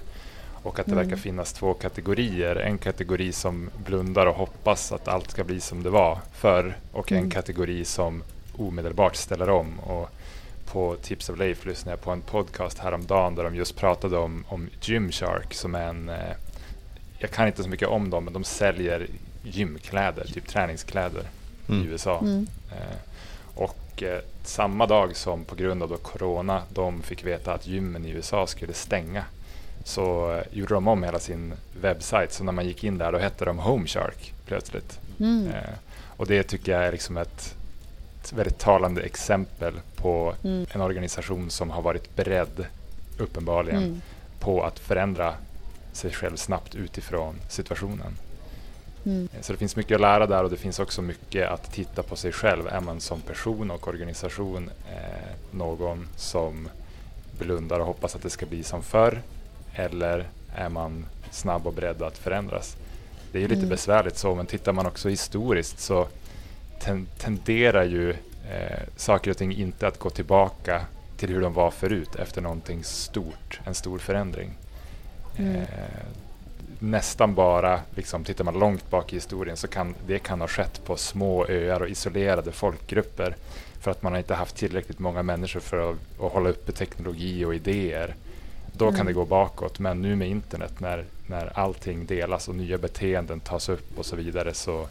Och att det mm. verkar finnas två kategorier. En kategori som blundar och hoppas att allt ska bli som det var förr och mm. en kategori som omedelbart ställer om. Och på Tips of Leif lyssnade jag på en podcast häromdagen där de just pratade om, om Gymshark som är en, eh, jag kan inte så mycket om dem, men de säljer gymkläder, typ träningskläder mm. i USA. Mm. Eh, och eh, samma dag som på grund av då corona de fick veta att gymmen i USA skulle stänga så eh, gjorde de om hela sin webbsajt. Så när man gick in där då hette de Homeshark plötsligt. Mm. Eh, och det tycker jag är liksom ett ett väldigt talande exempel på mm. en organisation som har varit beredd, uppenbarligen, mm. på att förändra sig själv snabbt utifrån situationen. Mm. Så det finns mycket att lära där och det finns också mycket att titta på sig själv. Är man som person och organisation eh, någon som blundar och hoppas att det ska bli som förr? Eller är man snabb och beredd att förändras? Det är ju lite mm. besvärligt så, men tittar man också historiskt så ten tenderar ju eh, saker och ting inte att gå tillbaka till hur de var förut efter någonting stort, en stor förändring. Mm. Eh, nästan bara, liksom, tittar man långt bak i historien, så kan det kan ha skett på små öar och isolerade folkgrupper för att man har inte haft tillräckligt många människor för att, att hålla uppe teknologi och idéer. Då mm. kan det gå bakåt, men nu med internet när, när allting delas och nya beteenden tas upp och så vidare så,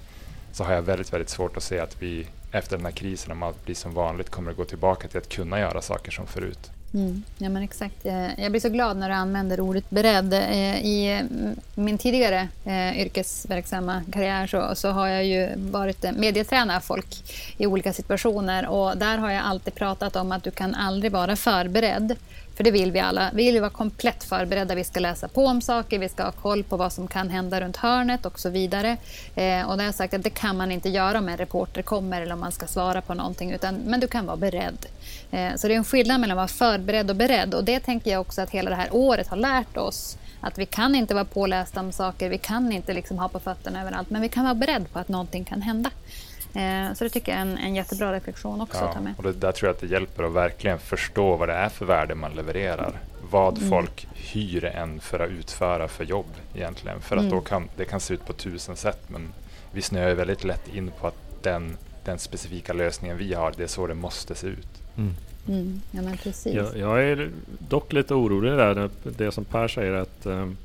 så har jag väldigt, väldigt svårt att se att vi efter den här krisen, om allt blir som vanligt, kommer att gå tillbaka till att kunna göra saker som förut. Mm. Ja, men exakt. Eh, jag blir så glad när du använder ordet beredd. Eh, I eh, min tidigare yrkesverksamma karriär så, så har jag ju varit medietränare folk i olika situationer och där har jag alltid pratat om att du kan aldrig vara förberedd. För det vill vi alla. Vi vill vara komplett förberedda. Vi ska läsa på om saker, vi ska ha koll på vad som kan hända runt hörnet och så vidare. Eh, och det har jag sagt att det kan man inte göra om en reporter kommer eller om man ska svara på någonting. Utan, men du kan vara beredd. Eh, så det är en skillnad mellan att vara förberedd och beredd. Och det tänker jag också att hela det här året har lärt oss. Att vi kan inte vara pålästa om saker, vi kan inte liksom ha på fötterna överallt. Men vi kan vara beredd på att någonting kan hända. Eh, så det tycker jag är en, en jättebra reflektion också ja, att ta med. Och det, där tror jag att det hjälper att verkligen förstå vad det är för värde man levererar. Vad mm. folk hyr en för att utföra för jobb egentligen. För att mm. då kan, det kan se ut på tusen sätt men vi snöar väldigt lätt in på att den, den specifika lösningen vi har, det är så det måste se ut. Mm. Mm, ja, men precis. Jag, jag, är dock lite orolig där, det som Per säger att um,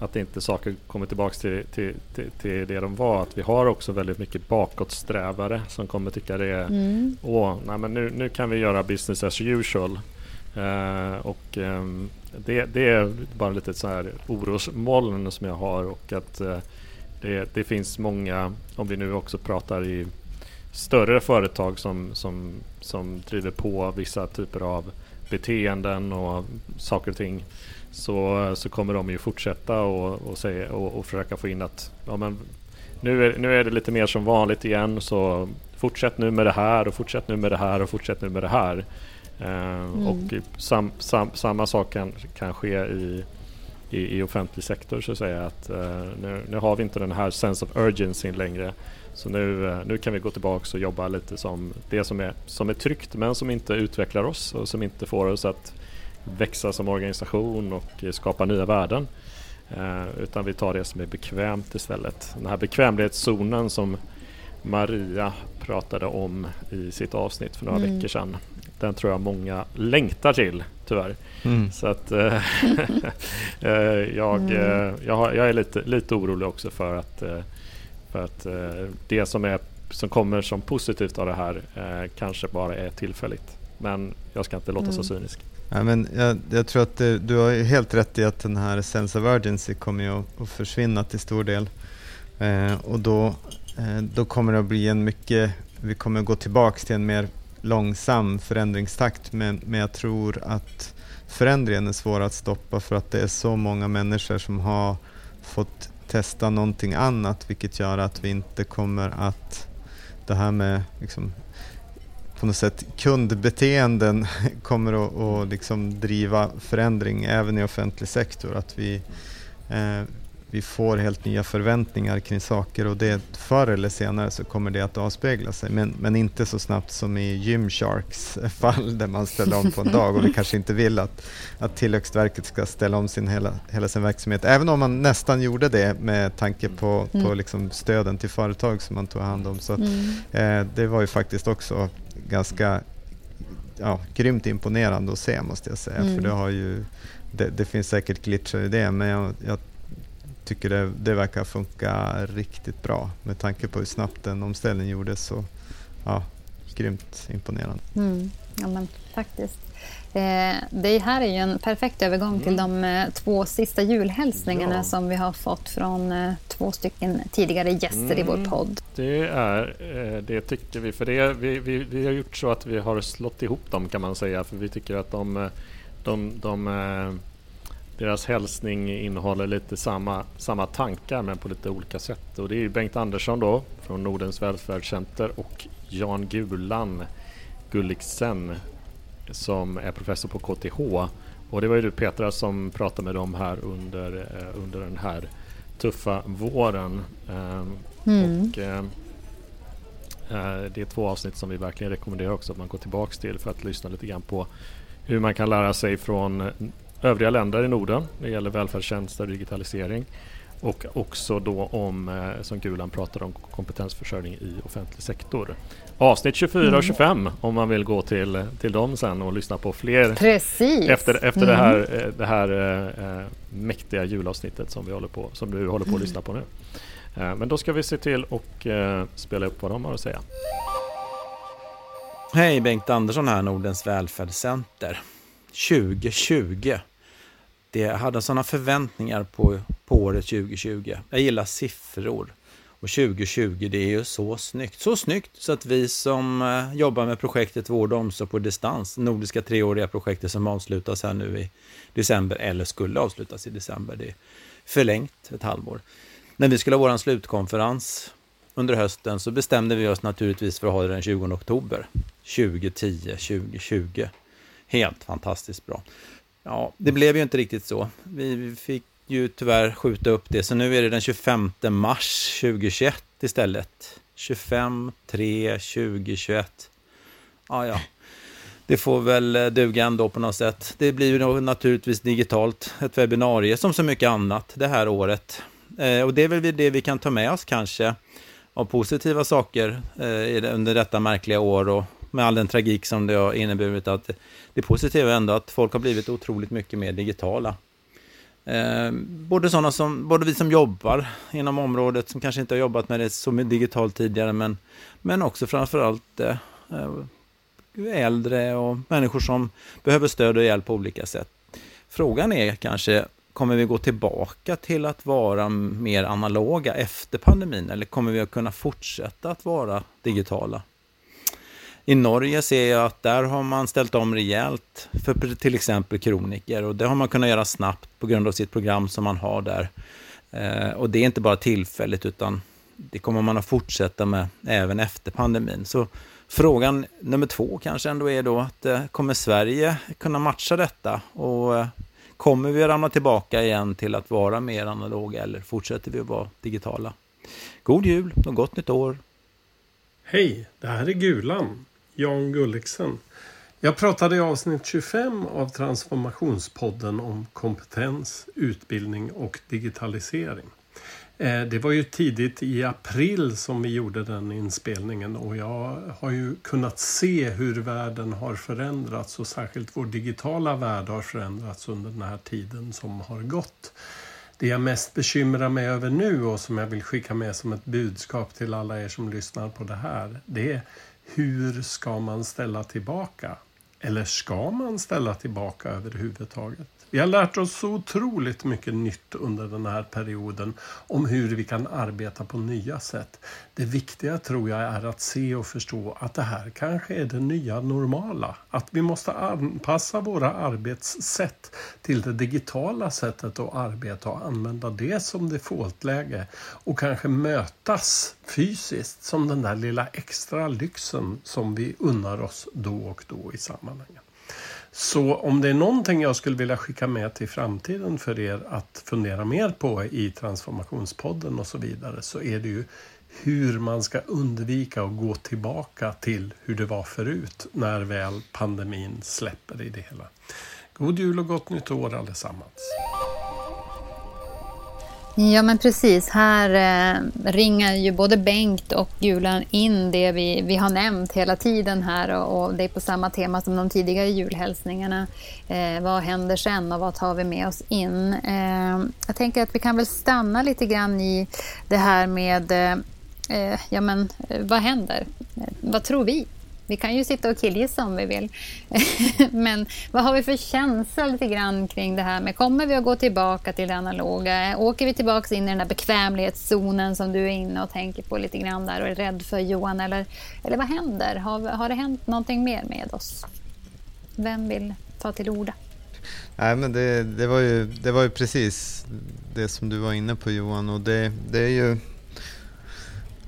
att inte saker kommer tillbaka till, till, till, till, det de var. Att vi har också väldigt mycket bakåtsträvare som kommer tycka det är mm. Åh, nej, men nu, nu kan vi göra business as usual. Uh, och um, det, det, är bara lite så här orosmoln som jag har och att uh, det, det, finns många, om vi nu också pratar i större företag som, som, som driver på vissa typer av beteenden och saker och ting så, så kommer de ju fortsätta och, och, säga, och, och försöka få in att ja, men nu, är, nu är det lite mer som vanligt igen så fortsätt nu med det här och fortsätt nu med det här och fortsätt nu med det här. Eh, mm. Och sam, sam, samma sak kan, kan ske i, i, i offentlig sektor så att säga. Att, uh, nu, nu, har vi inte den här sense of urgency längre. Så nu, uh, nu kan vi gå tillbaka och jobba lite som det som är, som är tryggt men som inte utvecklar oss och som inte får oss att växa som organisation och skapa nya värden. Eh, utan vi tar det som är bekvämt istället. Den här bekvämlighetszonen som Maria pratade om i sitt avsnitt för några mm. veckor sedan. Den tror jag många längtar till tyvärr. Mm. Så att äh, [LAUGHS] jag, mm. jag, jag, är lite, lite orolig också för att, för att det som, är, som kommer som positivt av det här kanske bara är tillfälligt. Men jag ska inte låta mm. så cynisk. Ja, men jag, jag tror att det, du har helt rätt i att den här sense of urgency kommer att, att försvinna till stor del. Eh, och då, eh, då kommer det att bli en mycket, vi kommer att gå tillbaka till en mer långsam förändringstakt men, men jag tror att förändringen är svår att stoppa för att det är så många människor som har fått testa någonting annat vilket gör att vi inte kommer att det här med liksom på något sätt kundbeteenden [LAUGHS] kommer att, att liksom driva förändring även i offentlig sektor. Att vi, eh, vi får helt nya förväntningar kring saker och det förr eller senare så kommer det att avspegla sig. Men, men inte så snabbt som i Gymsharks [LAUGHS] fall där man ställer om på en dag och vi kanske inte vill att, att Tillväxtverket ska ställa om sin hela, hela sin verksamhet. Även om man nästan gjorde det med tanke på, mm. på liksom stöden till företag som man tog hand om. Så mm. eh, det var ju faktiskt också ganska ja, grymt imponerande att se måste jag säga. Mm. För det, har ju, det, det, finns säkert glitchar i det men jag, jag tycker det, det verkar funka riktigt bra med tanke på hur snabbt den omställningen gjordes. Så, ja, grymt imponerande. Mm. Ja, men faktiskt. Eh, det här är ju en perfekt övergång mm. till de eh, två sista julhälsningarna ja. som vi har fått från eh, två stycken tidigare gäster mm. i vår mm. podd. Det är, det tycker vi, för det, vi, vi, vi har gjort så att vi har slått ihop dem kan man säga, för vi tycker att de, de, de deras hälsning innehåller lite samma, samma tankar men på lite olika sätt. Och det är Bengt Andersson då från Nordens välfärdscenter och Jan Gulan Gulliksen som är professor på KTH. Och det var ju du Petra som pratade med dem här under, eh, under den här tuffa våren. Ehm, mm. Och, eh, eh, det är två avsnitt som vi verkligen rekommenderar också att man går tillbaks till för att lyssna lite grann på hur man kan lära sig från övriga länder i Norden. Det gäller välfärdstjänster och digitalisering. Och också då om, eh, som Gulan pratade om, kompetensförsörjning i offentlig sektor. Avsnitt 24 och 25 mm. om man vill gå till, till dem sen och lyssna på fler Precis. efter, efter mm. det här, eh, det här äh, mäktiga julavsnittet som, vi håller på, som du håller på att lyssna på nu. Äh, men då ska vi se till och äh, spela upp vad de har att säga. Hej, Bengt Andersson här, Nordens välfärdscenter. 2020 det hade sådana förväntningar på, på året 2020. Jag gillar siffror. Och 2020, det är ju så snyggt. Så snyggt så att vi som eh, jobbar med projektet Vård och omsorg på distans, nordiska treåriga projektet som avslutas här nu i december, eller skulle avslutas i december, det är förlängt ett halvår. När vi skulle ha vår slutkonferens under hösten så bestämde vi oss naturligtvis för att ha det den 20 oktober 2010, 2020. Helt fantastiskt bra. Ja, det blev ju inte riktigt så. Vi fick ju tyvärr skjuta upp det, så nu är det den 25 mars 2021 istället. 25, 3, 2021. Ja, ja. Det får väl eh, duga ändå på något sätt. Det blir ju naturligtvis digitalt, ett webbinarie som så mycket annat det här året. Eh, och det är väl det vi kan ta med oss kanske av positiva saker eh, under detta märkliga år och med all den tragik som det har inneburit att det positiva är ändå att folk har blivit otroligt mycket mer digitala. Eh, både sådana som, både vi som jobbar inom området som kanske inte har jobbat med det så digitalt tidigare men, men också framförallt eh, äldre och människor som behöver stöd och hjälp på olika sätt. Frågan är kanske, kommer vi gå tillbaka till att vara mer analoga efter pandemin eller kommer vi att kunna fortsätta att vara digitala? I Norge ser jag att där har man ställt om rejält för till exempel kroniker och det har man kunnat göra snabbt på grund av sitt program som man har där. Eh, och det är inte bara tillfälligt utan det kommer man att fortsätta med även efter pandemin. Så frågan nummer två kanske ändå är då att eh, kommer Sverige kunna matcha detta och eh, kommer vi ramla tillbaka igen till att vara mer analoga eller fortsätter vi att vara digitala? God jul och gott nytt år! Hej, det här är Gulan. Jan Gulliksen. Jag pratade i avsnitt 25 av Transformationspodden om kompetens, utbildning och digitalisering. Eh, det var ju tidigt i april som vi gjorde den inspelningen och jag har ju kunnat se hur världen har förändrats och särskilt vår digitala värld har förändrats under den här tiden som har gått. Det jag mest bekymrar mig över nu och som jag vill skicka med som ett budskap till alla er som lyssnar på det här, det är hur ska man ställa tillbaka? Eller ska man ställa tillbaka överhuvudtaget? Vi har lärt oss så otroligt mycket nytt under den här perioden om hur vi kan arbeta på nya sätt. Det viktiga tror jag är att se och förstå att det här kanske är det nya normala. Att vi måste anpassa våra arbetssätt till det digitala sättet att arbeta och använda det som defaultläge och kanske mötas fysiskt som den där lilla extra lyxen som vi unnar oss då och då i sammanhanget. Så om det är någonting jag skulle vilja skicka med till framtiden för er att fundera mer på i Transformationspodden och så vidare så är det ju hur man ska undvika att gå tillbaka till hur det var förut när väl pandemin släpper i det hela. God jul och gott nytt år allesammans! Ja men precis, här eh, ringar ju både Bengt och Julan in det vi, vi har nämnt hela tiden här och, och det är på samma tema som de tidigare julhälsningarna. Eh, vad händer sen och vad tar vi med oss in? Eh, jag tänker att vi kan väl stanna lite grann i det här med, eh, eh ja men eh, vad händer? Eh, vad tror vi? Vi kan ju sitta och killgissa om vi vill. [LAUGHS] Men vad har vi för känsla lite grann kring det här med kommer vi att gå tillbaka till det analoga? Åker vi tillbaka in i den där bekvämlighetszonen som du är inne och tänker på lite grann där och är rädd för Johan? Eller, eller vad händer? Har, har det hänt någonting mer med oss? Vem vill ta till orda? Nej, men det, det, var ju, det var ju precis det som du var inne på Johan och det, det är ju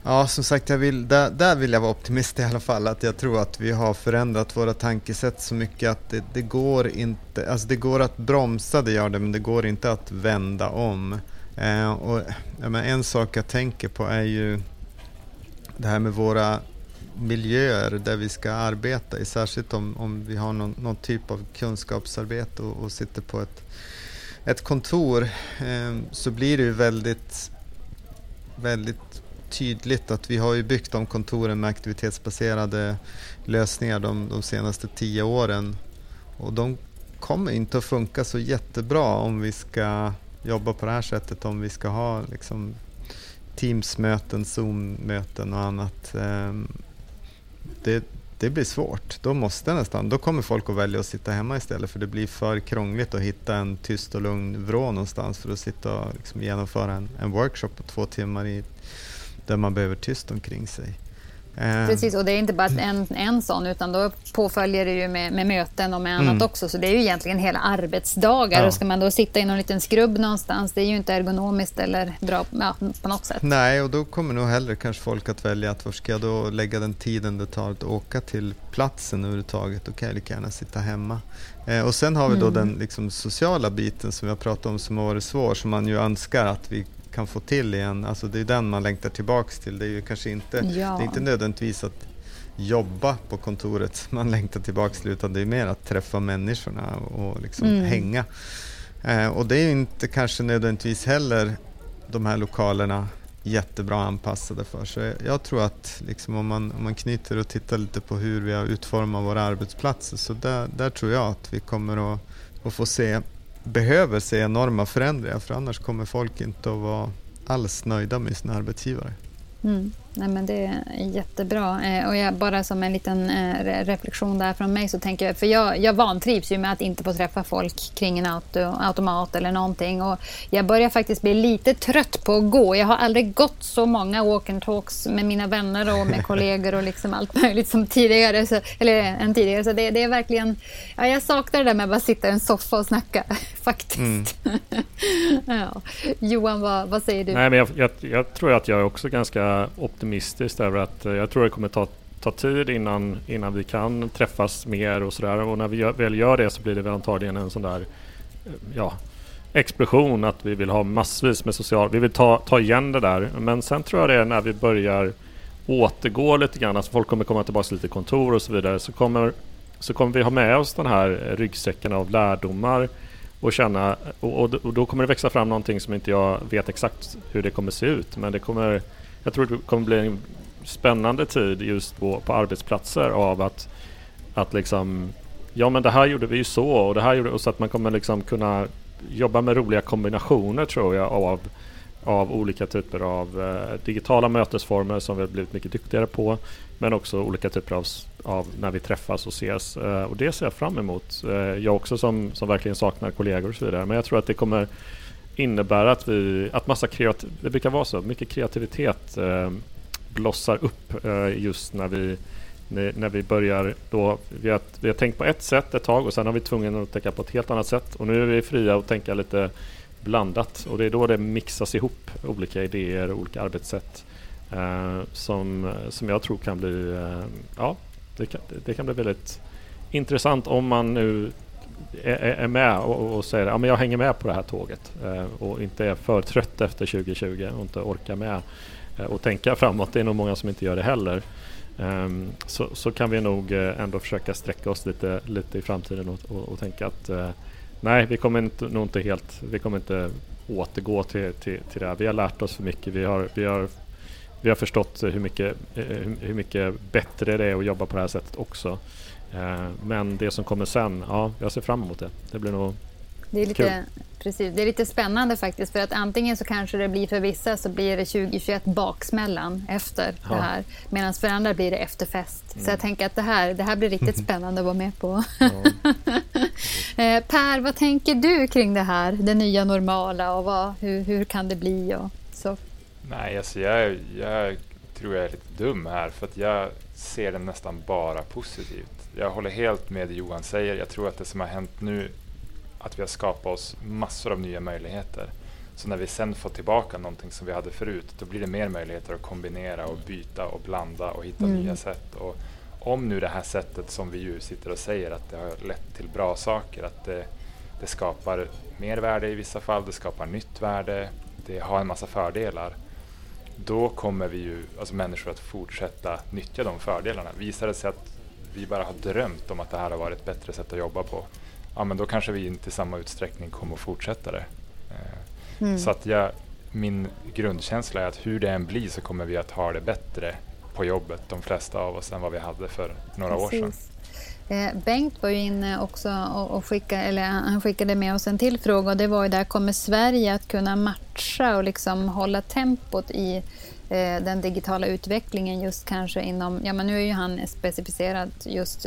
Ja, som sagt, jag vill, där, där vill jag vara optimist i alla fall. Att jag tror att vi har förändrat våra tankesätt så mycket att det, det går inte, alltså det går att bromsa, det gör det, men det går inte att vända om. Eh, och, ja, en sak jag tänker på är ju det här med våra miljöer där vi ska arbeta i, särskilt om, om vi har någon, någon typ av kunskapsarbete och, och sitter på ett, ett kontor eh, så blir det ju väldigt, väldigt tydligt att vi har ju byggt de kontoren med aktivitetsbaserade lösningar de, de senaste tio åren och de kommer inte att funka så jättebra om vi ska jobba på det här sättet, om vi ska ha liksom, Teams-möten, Zoom-möten och annat. Ehm, det, det blir svårt. Då måste nästan, då kommer folk att välja att sitta hemma istället för det blir för krångligt att hitta en tyst och lugn vrå någonstans för att sitta och liksom genomföra en, en workshop på två timmar i, där man behöver tyst omkring sig. Eh. Precis, och det är inte bara en, en sån utan då påföljer det ju med, med möten och med annat mm. också. Så det är ju egentligen hela arbetsdagar. Ja. Och ska man då sitta i någon liten skrubb någonstans, det är ju inte ergonomiskt eller bra ja, på något sätt. Nej, och då kommer nog hellre kanske folk att välja att var ska jag då lägga den tiden det tar att åka till platsen överhuvudtaget. Då kan jag lika gärna sitta hemma. Eh, och sen har vi då mm. den liksom, sociala biten som har pratat om som har varit svår, som man ju önskar att vi kan få till igen. Alltså det är den man längtar tillbaks till. Det är ju kanske inte, ja. det är inte nödvändigtvis att jobba på kontoret man längtar tillbaks till utan det är mer att träffa människorna och liksom mm. hänga. Eh, och det är inte kanske nödvändigtvis heller de här lokalerna jättebra anpassade för. Så jag tror att liksom om, man, om man knyter och tittar lite på hur vi har utformat våra arbetsplatser så där, där tror jag att vi kommer att, att få se behöver se enorma förändringar för annars kommer folk inte att vara alls nöjda med sina arbetsgivare. Mm. Nej, men det är jättebra. Eh, och jag, bara som en liten eh, reflektion där från mig så tänker jag, för jag, jag vantrivs ju med att inte få träffa folk kring en auto, automat eller någonting. Och jag börjar faktiskt bli lite trött på att gå. Jag har aldrig gått så många walk and talks med mina vänner och med [LAUGHS] kollegor och liksom allt möjligt som tidigare. Så, eller än tidigare. Så det, det, är verkligen, ja, jag saknar det där med att bara sitta i en soffa och snacka [LAUGHS] faktiskt. Mm. [LAUGHS] ja. Johan, vad, vad säger du? Nej, men jag, jag, jag tror att jag är också ganska optimistisk optimistiskt över att eh, jag tror det kommer ta, ta tid innan, innan vi kan träffas mer och sådär. Och när vi gör, väl gör det så blir det väl antagligen en sån där eh, ja, explosion att vi vill ha massvis med social... Vi vill ta, ta igen det där. Men sen tror jag det är när vi börjar återgå lite grann, alltså folk kommer komma tillbaka till lite kontor och så vidare, så kommer, så kommer vi ha med oss den här eh, ryggsäcken av lärdomar och känna och, och, och, då kommer det växa fram någonting som inte jag vet exakt hur det kommer se ut men det kommer jag tror det kommer bli en spännande tid just på, på arbetsplatser av att, att liksom Ja men det här gjorde vi ju så och det här gjorde och så att man kommer liksom kunna jobba med roliga kombinationer tror jag av, av olika typer av eh, digitala mötesformer som vi har blivit mycket duktigare på men också olika typer av, av när vi träffas och ses eh, och det ser jag fram emot. Eh, jag också som, som verkligen saknar kollegor och så vidare men jag tror att det kommer innebär att vi, att massa kreativ, det brukar vara så, mycket kreativitet eh, blossar upp eh, just när vi när vi börjar då, vi har, vi har tänkt på ett sätt ett tag och sen har vi tvungen att tänka på ett helt annat sätt. Och nu är vi fria att tänka lite blandat. Och det är då det mixas ihop olika idéer och olika arbetssätt eh, som, som jag tror kan bli, eh, ja, det kan, det kan bli väldigt intressant om man nu är, med och, och säger att ja, jag hänger med på det här tåget eh, och inte är för trött efter 2020 och inte orkar med eh, och tänka framåt. Det är nog många som inte gör det heller. Ehm, så, så, kan vi nog eh, ändå försöka sträcka oss lite, lite i framtiden och, och, och tänka att nej, vi kommer inte, nog inte helt, vi kommer inte återgå till, till, till det här. Vi har lärt oss för mycket. Vi har, vi har, vi har förstått hur mycket, hur mycket bättre det är att jobba på det här sättet också. Eh, men det som kommer sen, ja, jag ser fram emot det. Det blir nog Det är lite, precis, det är lite spännande faktiskt för att antingen så kanske det blir för vissa så blir det 2021 baksmällan efter ja. det här medan för andra blir det efterfest. Mm. Så jag tänker att det här, det här blir riktigt [LAUGHS] spännande att vara med på. Ja. [LAUGHS] Eh, per, vad tänker du kring det här, det nya normala och vad, hur, hur kan det bli? Och så? Nej, alltså jag, jag tror jag är lite dum här för att jag ser det nästan bara positivt. Jag håller helt med det Johan säger. Jag tror att det som har hänt nu att vi har skapat oss massor av nya möjligheter. Så när vi sen får tillbaka någonting som vi hade förut, då blir det mer möjligheter att kombinera och byta och blanda och hitta mm. nya sätt. Och om nu det här sättet som vi ju sitter och säger att det har lett till bra saker, att det, det skapar mer värde i vissa fall, det skapar nytt värde, det har en massa fördelar. Då kommer vi ju, alltså människor att fortsätta nyttja de fördelarna. Visar det sig att vi bara har drömt om att det här har varit ett bättre sätt att jobba på, ja men då kanske vi inte i samma utsträckning kommer att fortsätta det. Eh, mm. Så att jag, min grundkänsla är att hur det än blir så kommer vi att ha det bättre på jobbet, de flesta av oss, än vad vi hade för några Precis. år sedan. Eh, Bengt var ju inne också och, skickade, eller han skickade med oss en till fråga och det var ju där, kommer Sverige att kunna matcha och liksom hålla tempot i den digitala utvecklingen just kanske inom, ja men nu är ju han specificerad just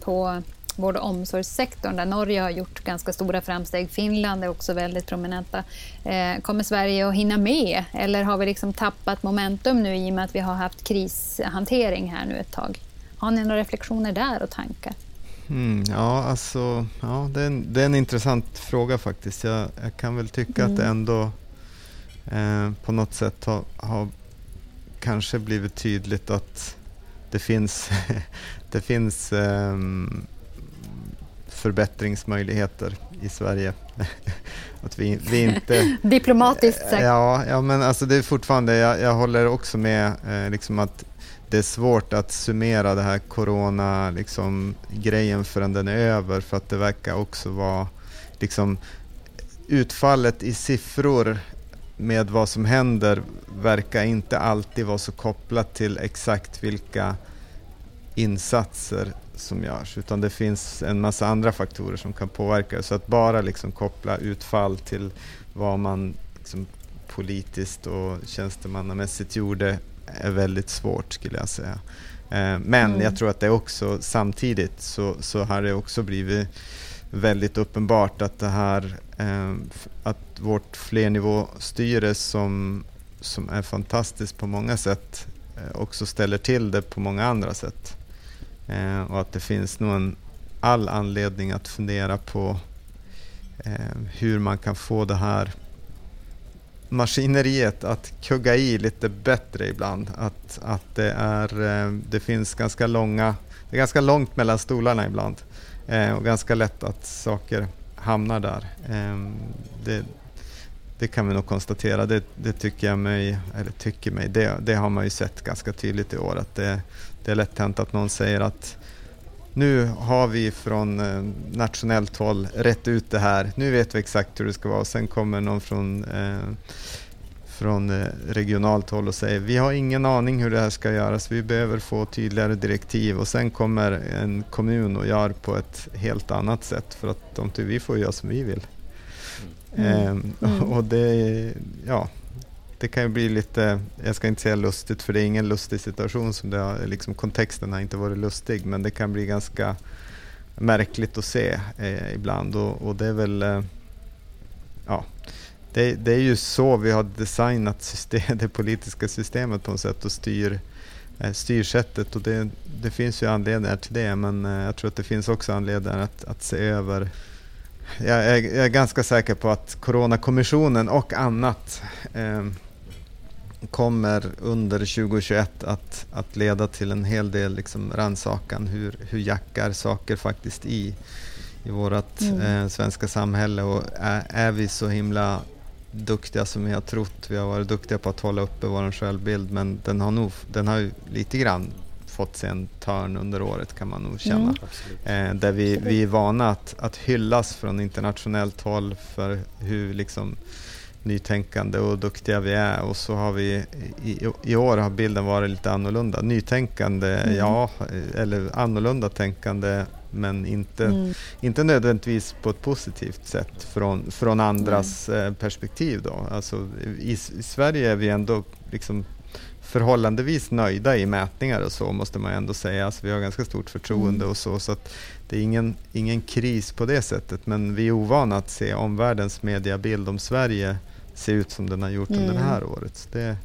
på vård och omsorgssektorn där Norge har gjort ganska stora framsteg. Finland är också väldigt prominenta. Eh, kommer Sverige att hinna med eller har vi liksom tappat momentum nu i och med att vi har haft krishantering här nu ett tag? Har ni några reflektioner där och tankar? Mm, ja, alltså, ja, det, är en, det är en intressant fråga faktiskt. Jag, jag kan väl tycka mm. att det ändå eh, på något sätt har, har kanske blivit tydligt att det finns, [LAUGHS] det finns um, förbättringsmöjligheter i Sverige. [LAUGHS] att vi, vi inte... [LAUGHS] Diplomatiskt sagt. Ja, ja, men alltså det är fortfarande, jag, jag håller också med eh, liksom att det är svårt att summera det här corona liksom, grejen förrän den är över för att det verkar också vara liksom, utfallet i siffror med vad som händer verkar inte alltid vara så kopplat till exakt vilka insatser som görs, utan det finns en massa andra faktorer som kan påverka Så att bara liksom koppla utfall till vad man liksom politiskt och tjänstemannamässigt gjorde är väldigt svårt skulle jag säga. Eh, men mm. jag tror att det också samtidigt så, så har det också blivit väldigt uppenbart att det här eh, att vårt flernivåstyre som, som är fantastiskt på många sätt eh, också ställer till det på många andra sätt. Eh, och att det finns nog en all anledning att fundera på eh, hur man kan få det här maskineriet att kugga i lite bättre ibland. Att, att det, är, eh, det finns ganska långa, det är ganska långt mellan stolarna ibland eh, och ganska lätt att saker hamnar där. Eh, det, det kan vi nog konstatera. Det, det, tycker jag mig, eller tycker mig, det, det har man ju sett ganska tydligt i år att det, det är lätt hänt att någon säger att nu har vi från eh, nationellt håll rätt ut det här. Nu vet vi exakt hur det ska vara. Sen kommer någon från, eh, från eh, regionalt håll och säger vi har ingen aning hur det här ska göras. Vi behöver få tydligare direktiv och sen kommer en kommun och gör på ett helt annat sätt för att de tycker vi får göra som vi vill. Mm. Ehm, mm. [LAUGHS] Och det, ja, det kan ju bli lite, jag ska inte säga lustigt för det är ingen lustig situation, som det har, liksom kontexten har inte varit lustig, men det kan bli ganska märkligt att se eh, ibland och, och, det är väl, eh, det, det, är ju så vi har designat system, [LAUGHS] det politiska systemet på något sätt och styr eh, styrsättet och det, det finns ju anledningar till det men eh, jag tror att det finns också anledningar att, att se över jag är, jag är, ganska säker på att Coronakommissionen och annat eh, kommer under 2021 att, att leda till en hel del liksom rannsakan. Hur, hur jackar saker faktiskt i, i vårt mm. eh, svenska samhälle och är, är, vi så himla duktiga som vi har trott. Vi har varit duktiga på att hålla uppe vår självbild men den har nog den har lite grann fått sig en törn under året kan man nog känna. Mm. Eh, där vi, vi är vana att, att hyllas från internationellt håll för hur liksom nytänkande och duktiga vi är och så har vi i, i år har bilden varit lite annorlunda. Nytänkande, mm. ja, eller annorlunda tänkande men inte, mm. inte nödvändigtvis på ett positivt sätt från, från andras mm. perspektiv. Då. Alltså, i, I Sverige är vi ändå liksom förhållandevis nöjda i mätningar och så måste man ändå säga. Alltså, vi har ganska stort förtroende mm. och så. så det är ingen, ingen kris på det sättet men vi är ovana att se omvärldens mediabild om Sverige se ut som den har gjort mm. under det här året. Så det,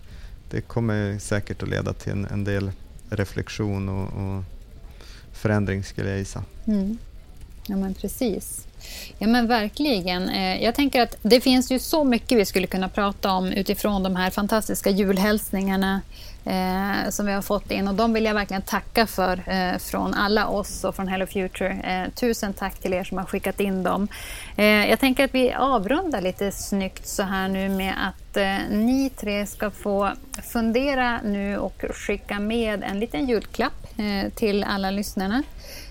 det kommer säkert att leda till en, en del reflektion och, och, förändring skulle jag gissa. Mm. Ja men precis. Ja men verkligen. Eh, jag tänker att det finns ju så mycket vi skulle kunna prata om utifrån de här fantastiska julhälsningarna eh, som vi har fått in och de vill jag verkligen tacka för eh, från alla oss och från Hello Future. Eh, tusen tack till er som har skickat in dem. Eh, jag tänker att vi avrundar lite snyggt så här nu med att eh, ni tre ska få fundera nu och skicka med en liten julklapp till alla lyssnarna.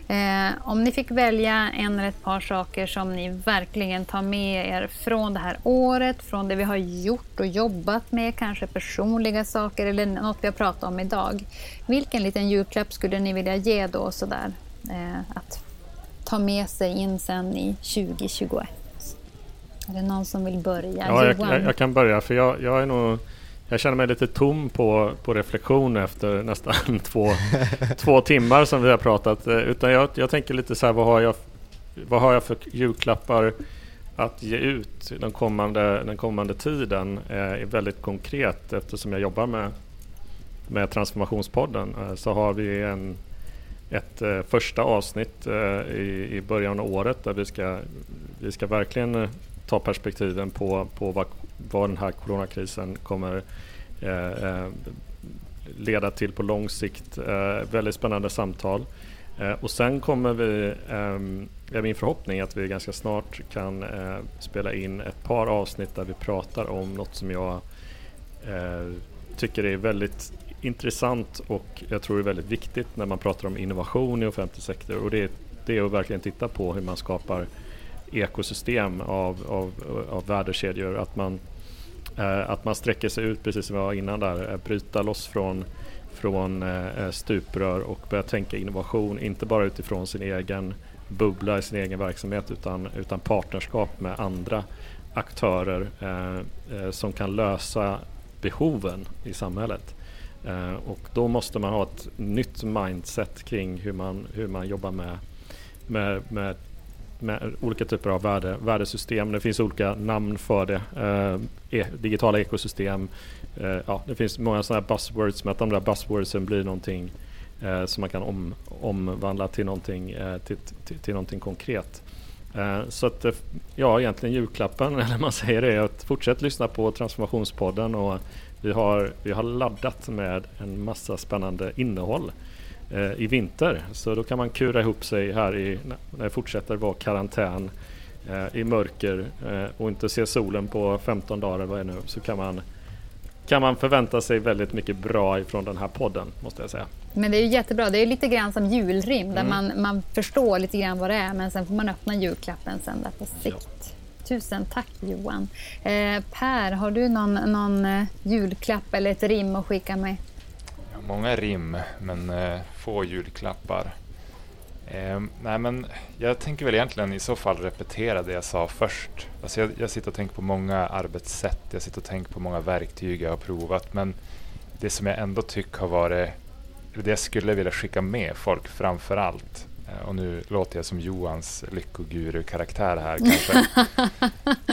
Eh, om ni fick välja en eller ett par saker som ni verkligen tar med er från det här året, från det vi har gjort och jobbat med, kanske personliga saker eller något vi har pratat om idag. Vilken liten julklapp skulle ni vilja ge då sådär eh, att ta med sig in sen i 2021? Är det någon som vill börja? Ja, jag, jag, jag kan börja för jag, jag är nog jag känner mig lite tom på, på reflektion efter nästan [LAUGHS] två, [LAUGHS] två timmar som vi har pratat. Eh, utan jag, jag tänker lite så här, vad har jag, vad har jag för julklappar att ge ut den kommande, den kommande tiden eh, är väldigt konkret eftersom jag jobbar med, med Transformationspodden. Eh, så har vi en, ett första avsnitt i, i början av året där vi ska, vi ska verkligen ta perspektiven på, på vad, vad den här coronakrisen kommer eh, eh, leda till på lång sikt. Eh, väldigt spännande samtal. Eh, och sen kommer vi, eh, är min förhoppning att vi ganska snart kan eh, spela in ett par avsnitt där vi pratar om något som jag eh, tycker är väldigt intressant och jag tror är väldigt viktigt när man pratar om innovation i offentlig sektor. Och det, det är att verkligen titta på hur man skapar ekosystem av, av, av värdekedjor. Att man, eh, att man sträcker sig ut, precis som jag var innan där, eh, bryta loss från, från eh, eh, stuprör och börja tänka innovation, inte bara utifrån sin egen bubbla i sin egen verksamhet utan, utan partnerskap med andra aktörer eh, eh, som kan lösa behoven i samhället. Eh, och då måste man ha ett nytt mindset kring hur man, hur man jobbar med, med, med med olika typer av värde, värdesystem. Det finns olika namn för det. Eh, e, digitala ekosystem. Eh, ja, det finns många sådana här buzzwords, men att de där buzzwordsen blir någonting eh, som man kan om, omvandla till någonting, eh, till, till, till någonting konkret. Eh, så att, eh, ja, egentligen julklappen, [LAUGHS] eller man säger det, är att fortsätt lyssna på Transformationspodden och vi har, vi har laddat med en massa spännande innehåll Eh, i vinter. Så då kan man kura ihop sig här i, när det fortsätter vara karantän eh, i mörker eh, och inte se solen på 15 dagar eller vad det är nu så kan man kan man förvänta sig väldigt mycket bra ifrån den här podden måste jag säga. Men det är jättebra. Det är lite grann som julrim där mm. man, man förstår lite grann vad det är men sen får man öppna julklappen sen där på sikt. Ja. Tusen tack Johan. Eh, per, har du någon, någon julklapp eller ett rim att skicka med? Många rim men eh, få julklappar. Eh, nej men jag tänker väl egentligen i så fall repetera det jag sa först. Alltså jag, jag sitter och tänker på många arbetssätt, jag sitter och tänker på många verktyg jag har provat men det som jag ändå tycker har varit, det jag skulle vilja skicka med folk framför allt eh, och nu låter jag som Johans lyckoguru-karaktär här [LAUGHS] kanske.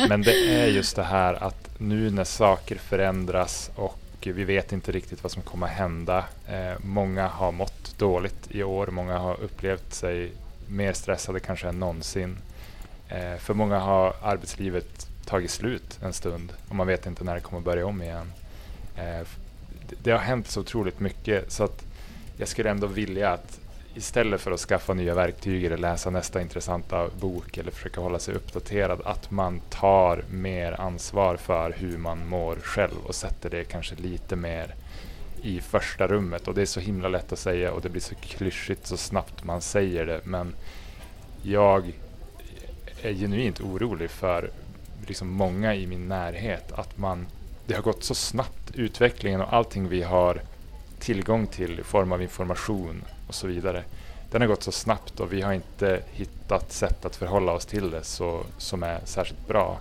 Men det är just det här att nu när saker förändras och vi vet inte riktigt vad som kommer hända. Eh, många har mått dåligt i år, många har upplevt sig mer stressade kanske än någonsin. Eh, för många har arbetslivet tagit slut en stund och man vet inte när det kommer börja om igen. Eh, det har hänt så otroligt mycket så att jag skulle ändå vilja att istället för att skaffa nya verktyg eller läsa nästa intressanta bok eller försöka hålla sig uppdaterad, att man tar mer ansvar för hur man mår själv och sätter det kanske lite mer i första rummet. Och det är så himla lätt att säga och det blir så klyschigt så snabbt man säger det. Men jag är genuint orolig för liksom många i min närhet att man, det har gått så snabbt utvecklingen och allting vi har tillgång till i form av information och så vidare. den har gått så snabbt och vi har inte hittat sätt att förhålla oss till det så, som är särskilt bra.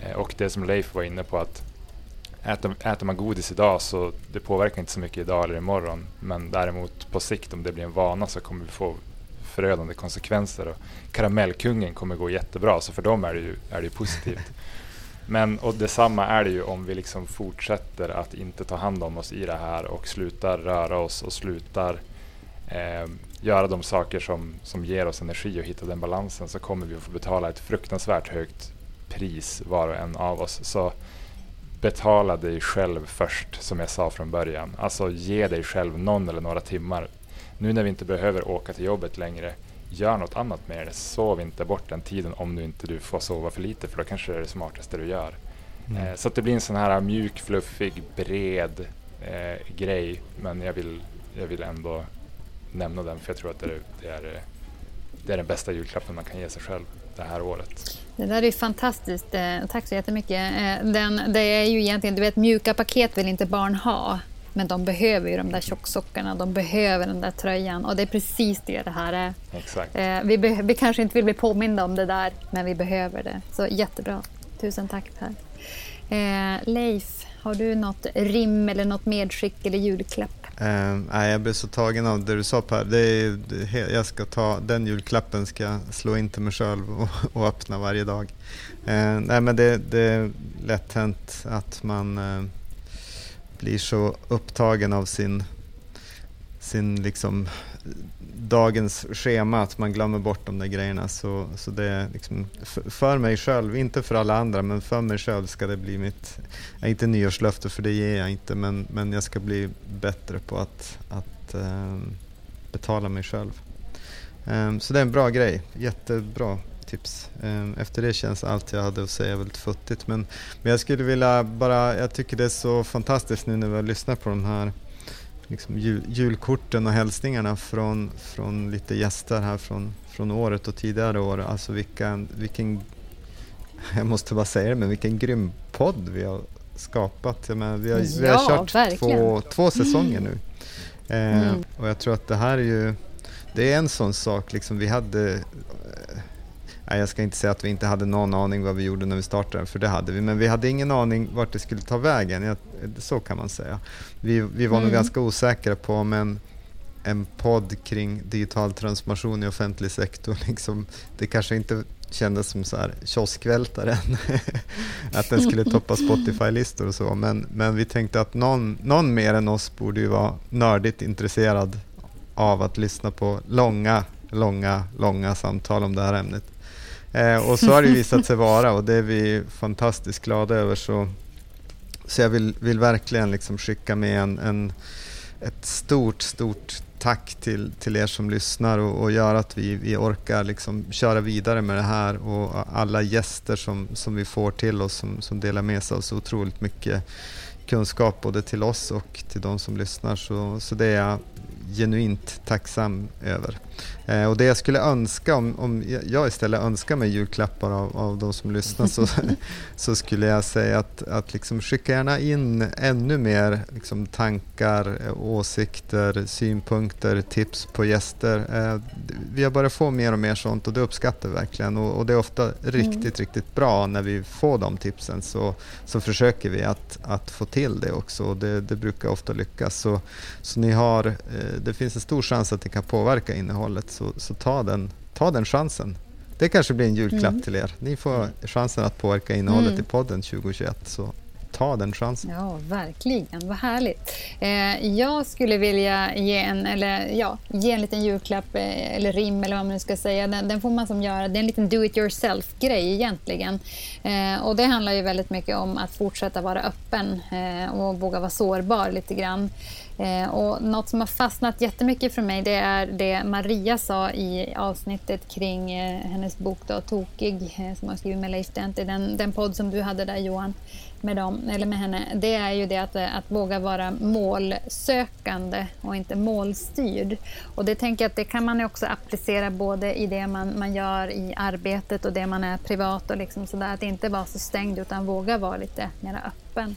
Eh, och det som Leif var inne på att äter, äter man godis idag så det påverkar inte så mycket idag eller imorgon. Men däremot på sikt om det blir en vana så kommer vi få förödande konsekvenser. Och karamellkungen kommer gå jättebra så för dem är det ju, är det ju positivt. [LAUGHS] Men och detsamma är det ju om vi liksom fortsätter att inte ta hand om oss i det här och slutar röra oss och slutar eh, göra de saker som, som ger oss energi och hitta den balansen så kommer vi att få betala ett fruktansvärt högt pris var och en av oss. Så betala dig själv först som jag sa från början. Alltså ge dig själv någon eller några timmar. Nu när vi inte behöver åka till jobbet längre, gör något annat med det. Sov inte bort den tiden om du inte du får sova för lite för då kanske det är det smartaste du gör. Mm. Eh, så att det blir en sån här mjuk, fluffig, bred eh, grej. Men jag vill, jag vill ändå nämna den för jag tror att det är, det är, det är den bästa julklappen man kan ge sig själv det här året. Det där är fantastiskt. Eh, tack så jättemycket. Eh, den, det är ju egentligen, du vet mjuka paket vill inte barn ha. Men de behöver ju de där tjocksockorna, de behöver den där tröjan och det är precis det det här är. Exakt. Eh, vi, vi kanske inte vill bli påminda om det där, men vi behöver det. Så jättebra. Tusen tack Per. Leif, har du något rim eller något medskick eller julklapp? Uh, nej, jag blev så tagen av det du sa Per. Det är, det, jag ska ta, den julklappen ska jag slå in till mig själv och, [LAUGHS] och öppna varje dag. Uh, nej, men det, det, är lätt hänt att man uh, blir så upptagen av sin, sin liksom, dagens schema att man glömmer bort de där grejerna. Så, så det är liksom, för, mig själv, inte för alla andra, men för mig själv ska det bli mitt, eh, inte nyårslöfte för det ger jag inte, men, men jag ska bli bättre på att, att um, betala mig själv. Um, så det är en bra grej, jättebra tips. Um, efter det känns allt jag hade att säga väldigt futtigt. Men, men jag skulle vilja bara, jag tycker det är så fantastiskt nu när vi har lyssnat på de här liksom jul, julkorten och hälsningarna från, från lite gäster här från, från året och tidigare år. Alltså vilken, vilken, jag måste bara säga det, men vilken grym podd vi har skapat. Menar, vi, har, vi har kört två, två säsonger nu. Eh, mm. Och jag tror att det här är ju, det är en sån sak, liksom vi hade Nej, jag ska inte säga att vi inte hade någon aning vad vi gjorde när vi startade, för det hade vi. Men vi hade ingen aning vart det skulle ta vägen, så kan man säga. Vi, vi var mm. nog ganska osäkra på om en, en podd kring digital transformation i offentlig sektor, [LAUGHS] liksom, det kanske inte kändes som så här kioskvältare [LAUGHS] att den skulle toppa Spotify-listor och så. Men, men vi tänkte att någon, någon mer än oss borde ju vara nördigt intresserad av att lyssna på långa, långa, långa samtal om det här ämnet. Eh, och så har det visat sig vara och det är vi fantastiskt glada över. Så, så jag vill, vill verkligen liksom skicka med en, en, ett stort, stort tack till, till er som lyssnar och, och gör att vi, vi orkar liksom köra vidare med det här och alla gäster som, som vi får till oss som, som delar med sig av så otroligt mycket kunskap både till oss och till de som lyssnar. Så, så det är jag genuint tacksam över. Eh, och det jag skulle önska, om, om jag istället önskar mig julklappar av, av de som lyssnar, så, [LAUGHS] så skulle jag säga att, att liksom skicka gärna in ännu mer liksom, tankar, åsikter, synpunkter, tips på gäster. Eh, vi har börjat få mer och mer sånt och det uppskattar vi verkligen. Och, och, det är ofta riktigt, mm. riktigt bra när vi får de tipsen så, så försöker vi att, att få till det också. Och det, det brukar ofta lyckas. Så, så ni har, eh, det finns en stor chans att ni kan påverka innehållet så, så ta, den, ta den chansen. Det kanske blir en julklapp mm. till er. Ni får chansen att påverka innehållet mm. i podden 2021. Så ta den chansen. Ja, verkligen. Vad härligt. Eh, jag skulle vilja ge en, eller, ja, ge en liten julklapp, eh, eller rim eller vad man nu ska säga. Den, den, får man som göra. Det är en liten do it yourself-grej egentligen. Eh, och det handlar ju väldigt mycket om att fortsätta vara öppen eh, och våga vara sårbar lite grann. Eh, och något som har fastnat jättemycket för mig det är det Maria sa i avsnittet kring eh, hennes bok då, Tokig, eh, som har skrivit med Leif Dent i den, den podd som du hade där Johan, med, dem, eller med henne. Det är ju det att, eh, att våga vara målsökande och inte målstyrd. Och det tänker jag att det kan man också applicera både i det man, man gör i arbetet och det man är privat och liksom sådär. Att inte vara så stängd utan våga vara lite mer öppen.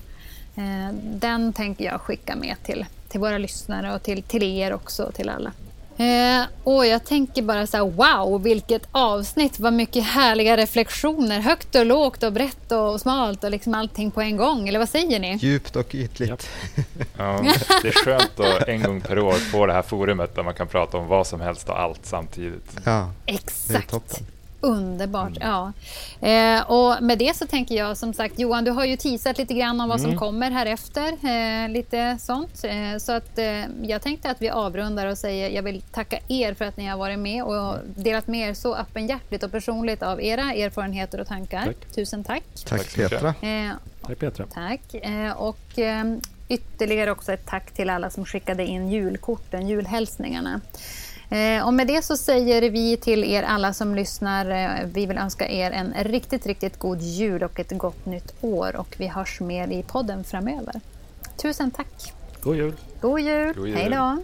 Eh, den tänker jag skicka med till till våra lyssnare och till, till er också, till alla. Eh, och jag tänker bara så här, wow, vilket avsnitt, vad mycket härliga reflektioner, högt och lågt och brett och smalt och liksom allting på en gång, eller vad säger ni? Djupt och ytligt. Ja, det är skönt att en gång per år få det här forumet där man kan prata om vad som helst och allt samtidigt. Ja, Exakt. Underbart, ja. Eh, och med det så tänker jag som sagt, Johan, du har ju teasat lite grann om vad som kommer här efter. Eh, lite sånt. Eh, så att eh, jag tänkte att vi avrundar och säger jag vill tacka er för att ni har varit med och delat med er så öppenhjärtligt och personligt av era erfarenheter och tankar. Tack. Tusen tack. Tack. Petra. Eh, Tack Petra. Tack. Eh, Och eh, ytterligare också ett tack till alla som skickade in julkorten, julhälsningarna. Eh, Och med det så säger vi till er alla som lyssnar, eh, vi vill önska er en riktigt, riktigt god jul och ett gott nytt år och vi hörs mer i podden framöver. Tusen tack. God jul! God jul. God jul. Hej då.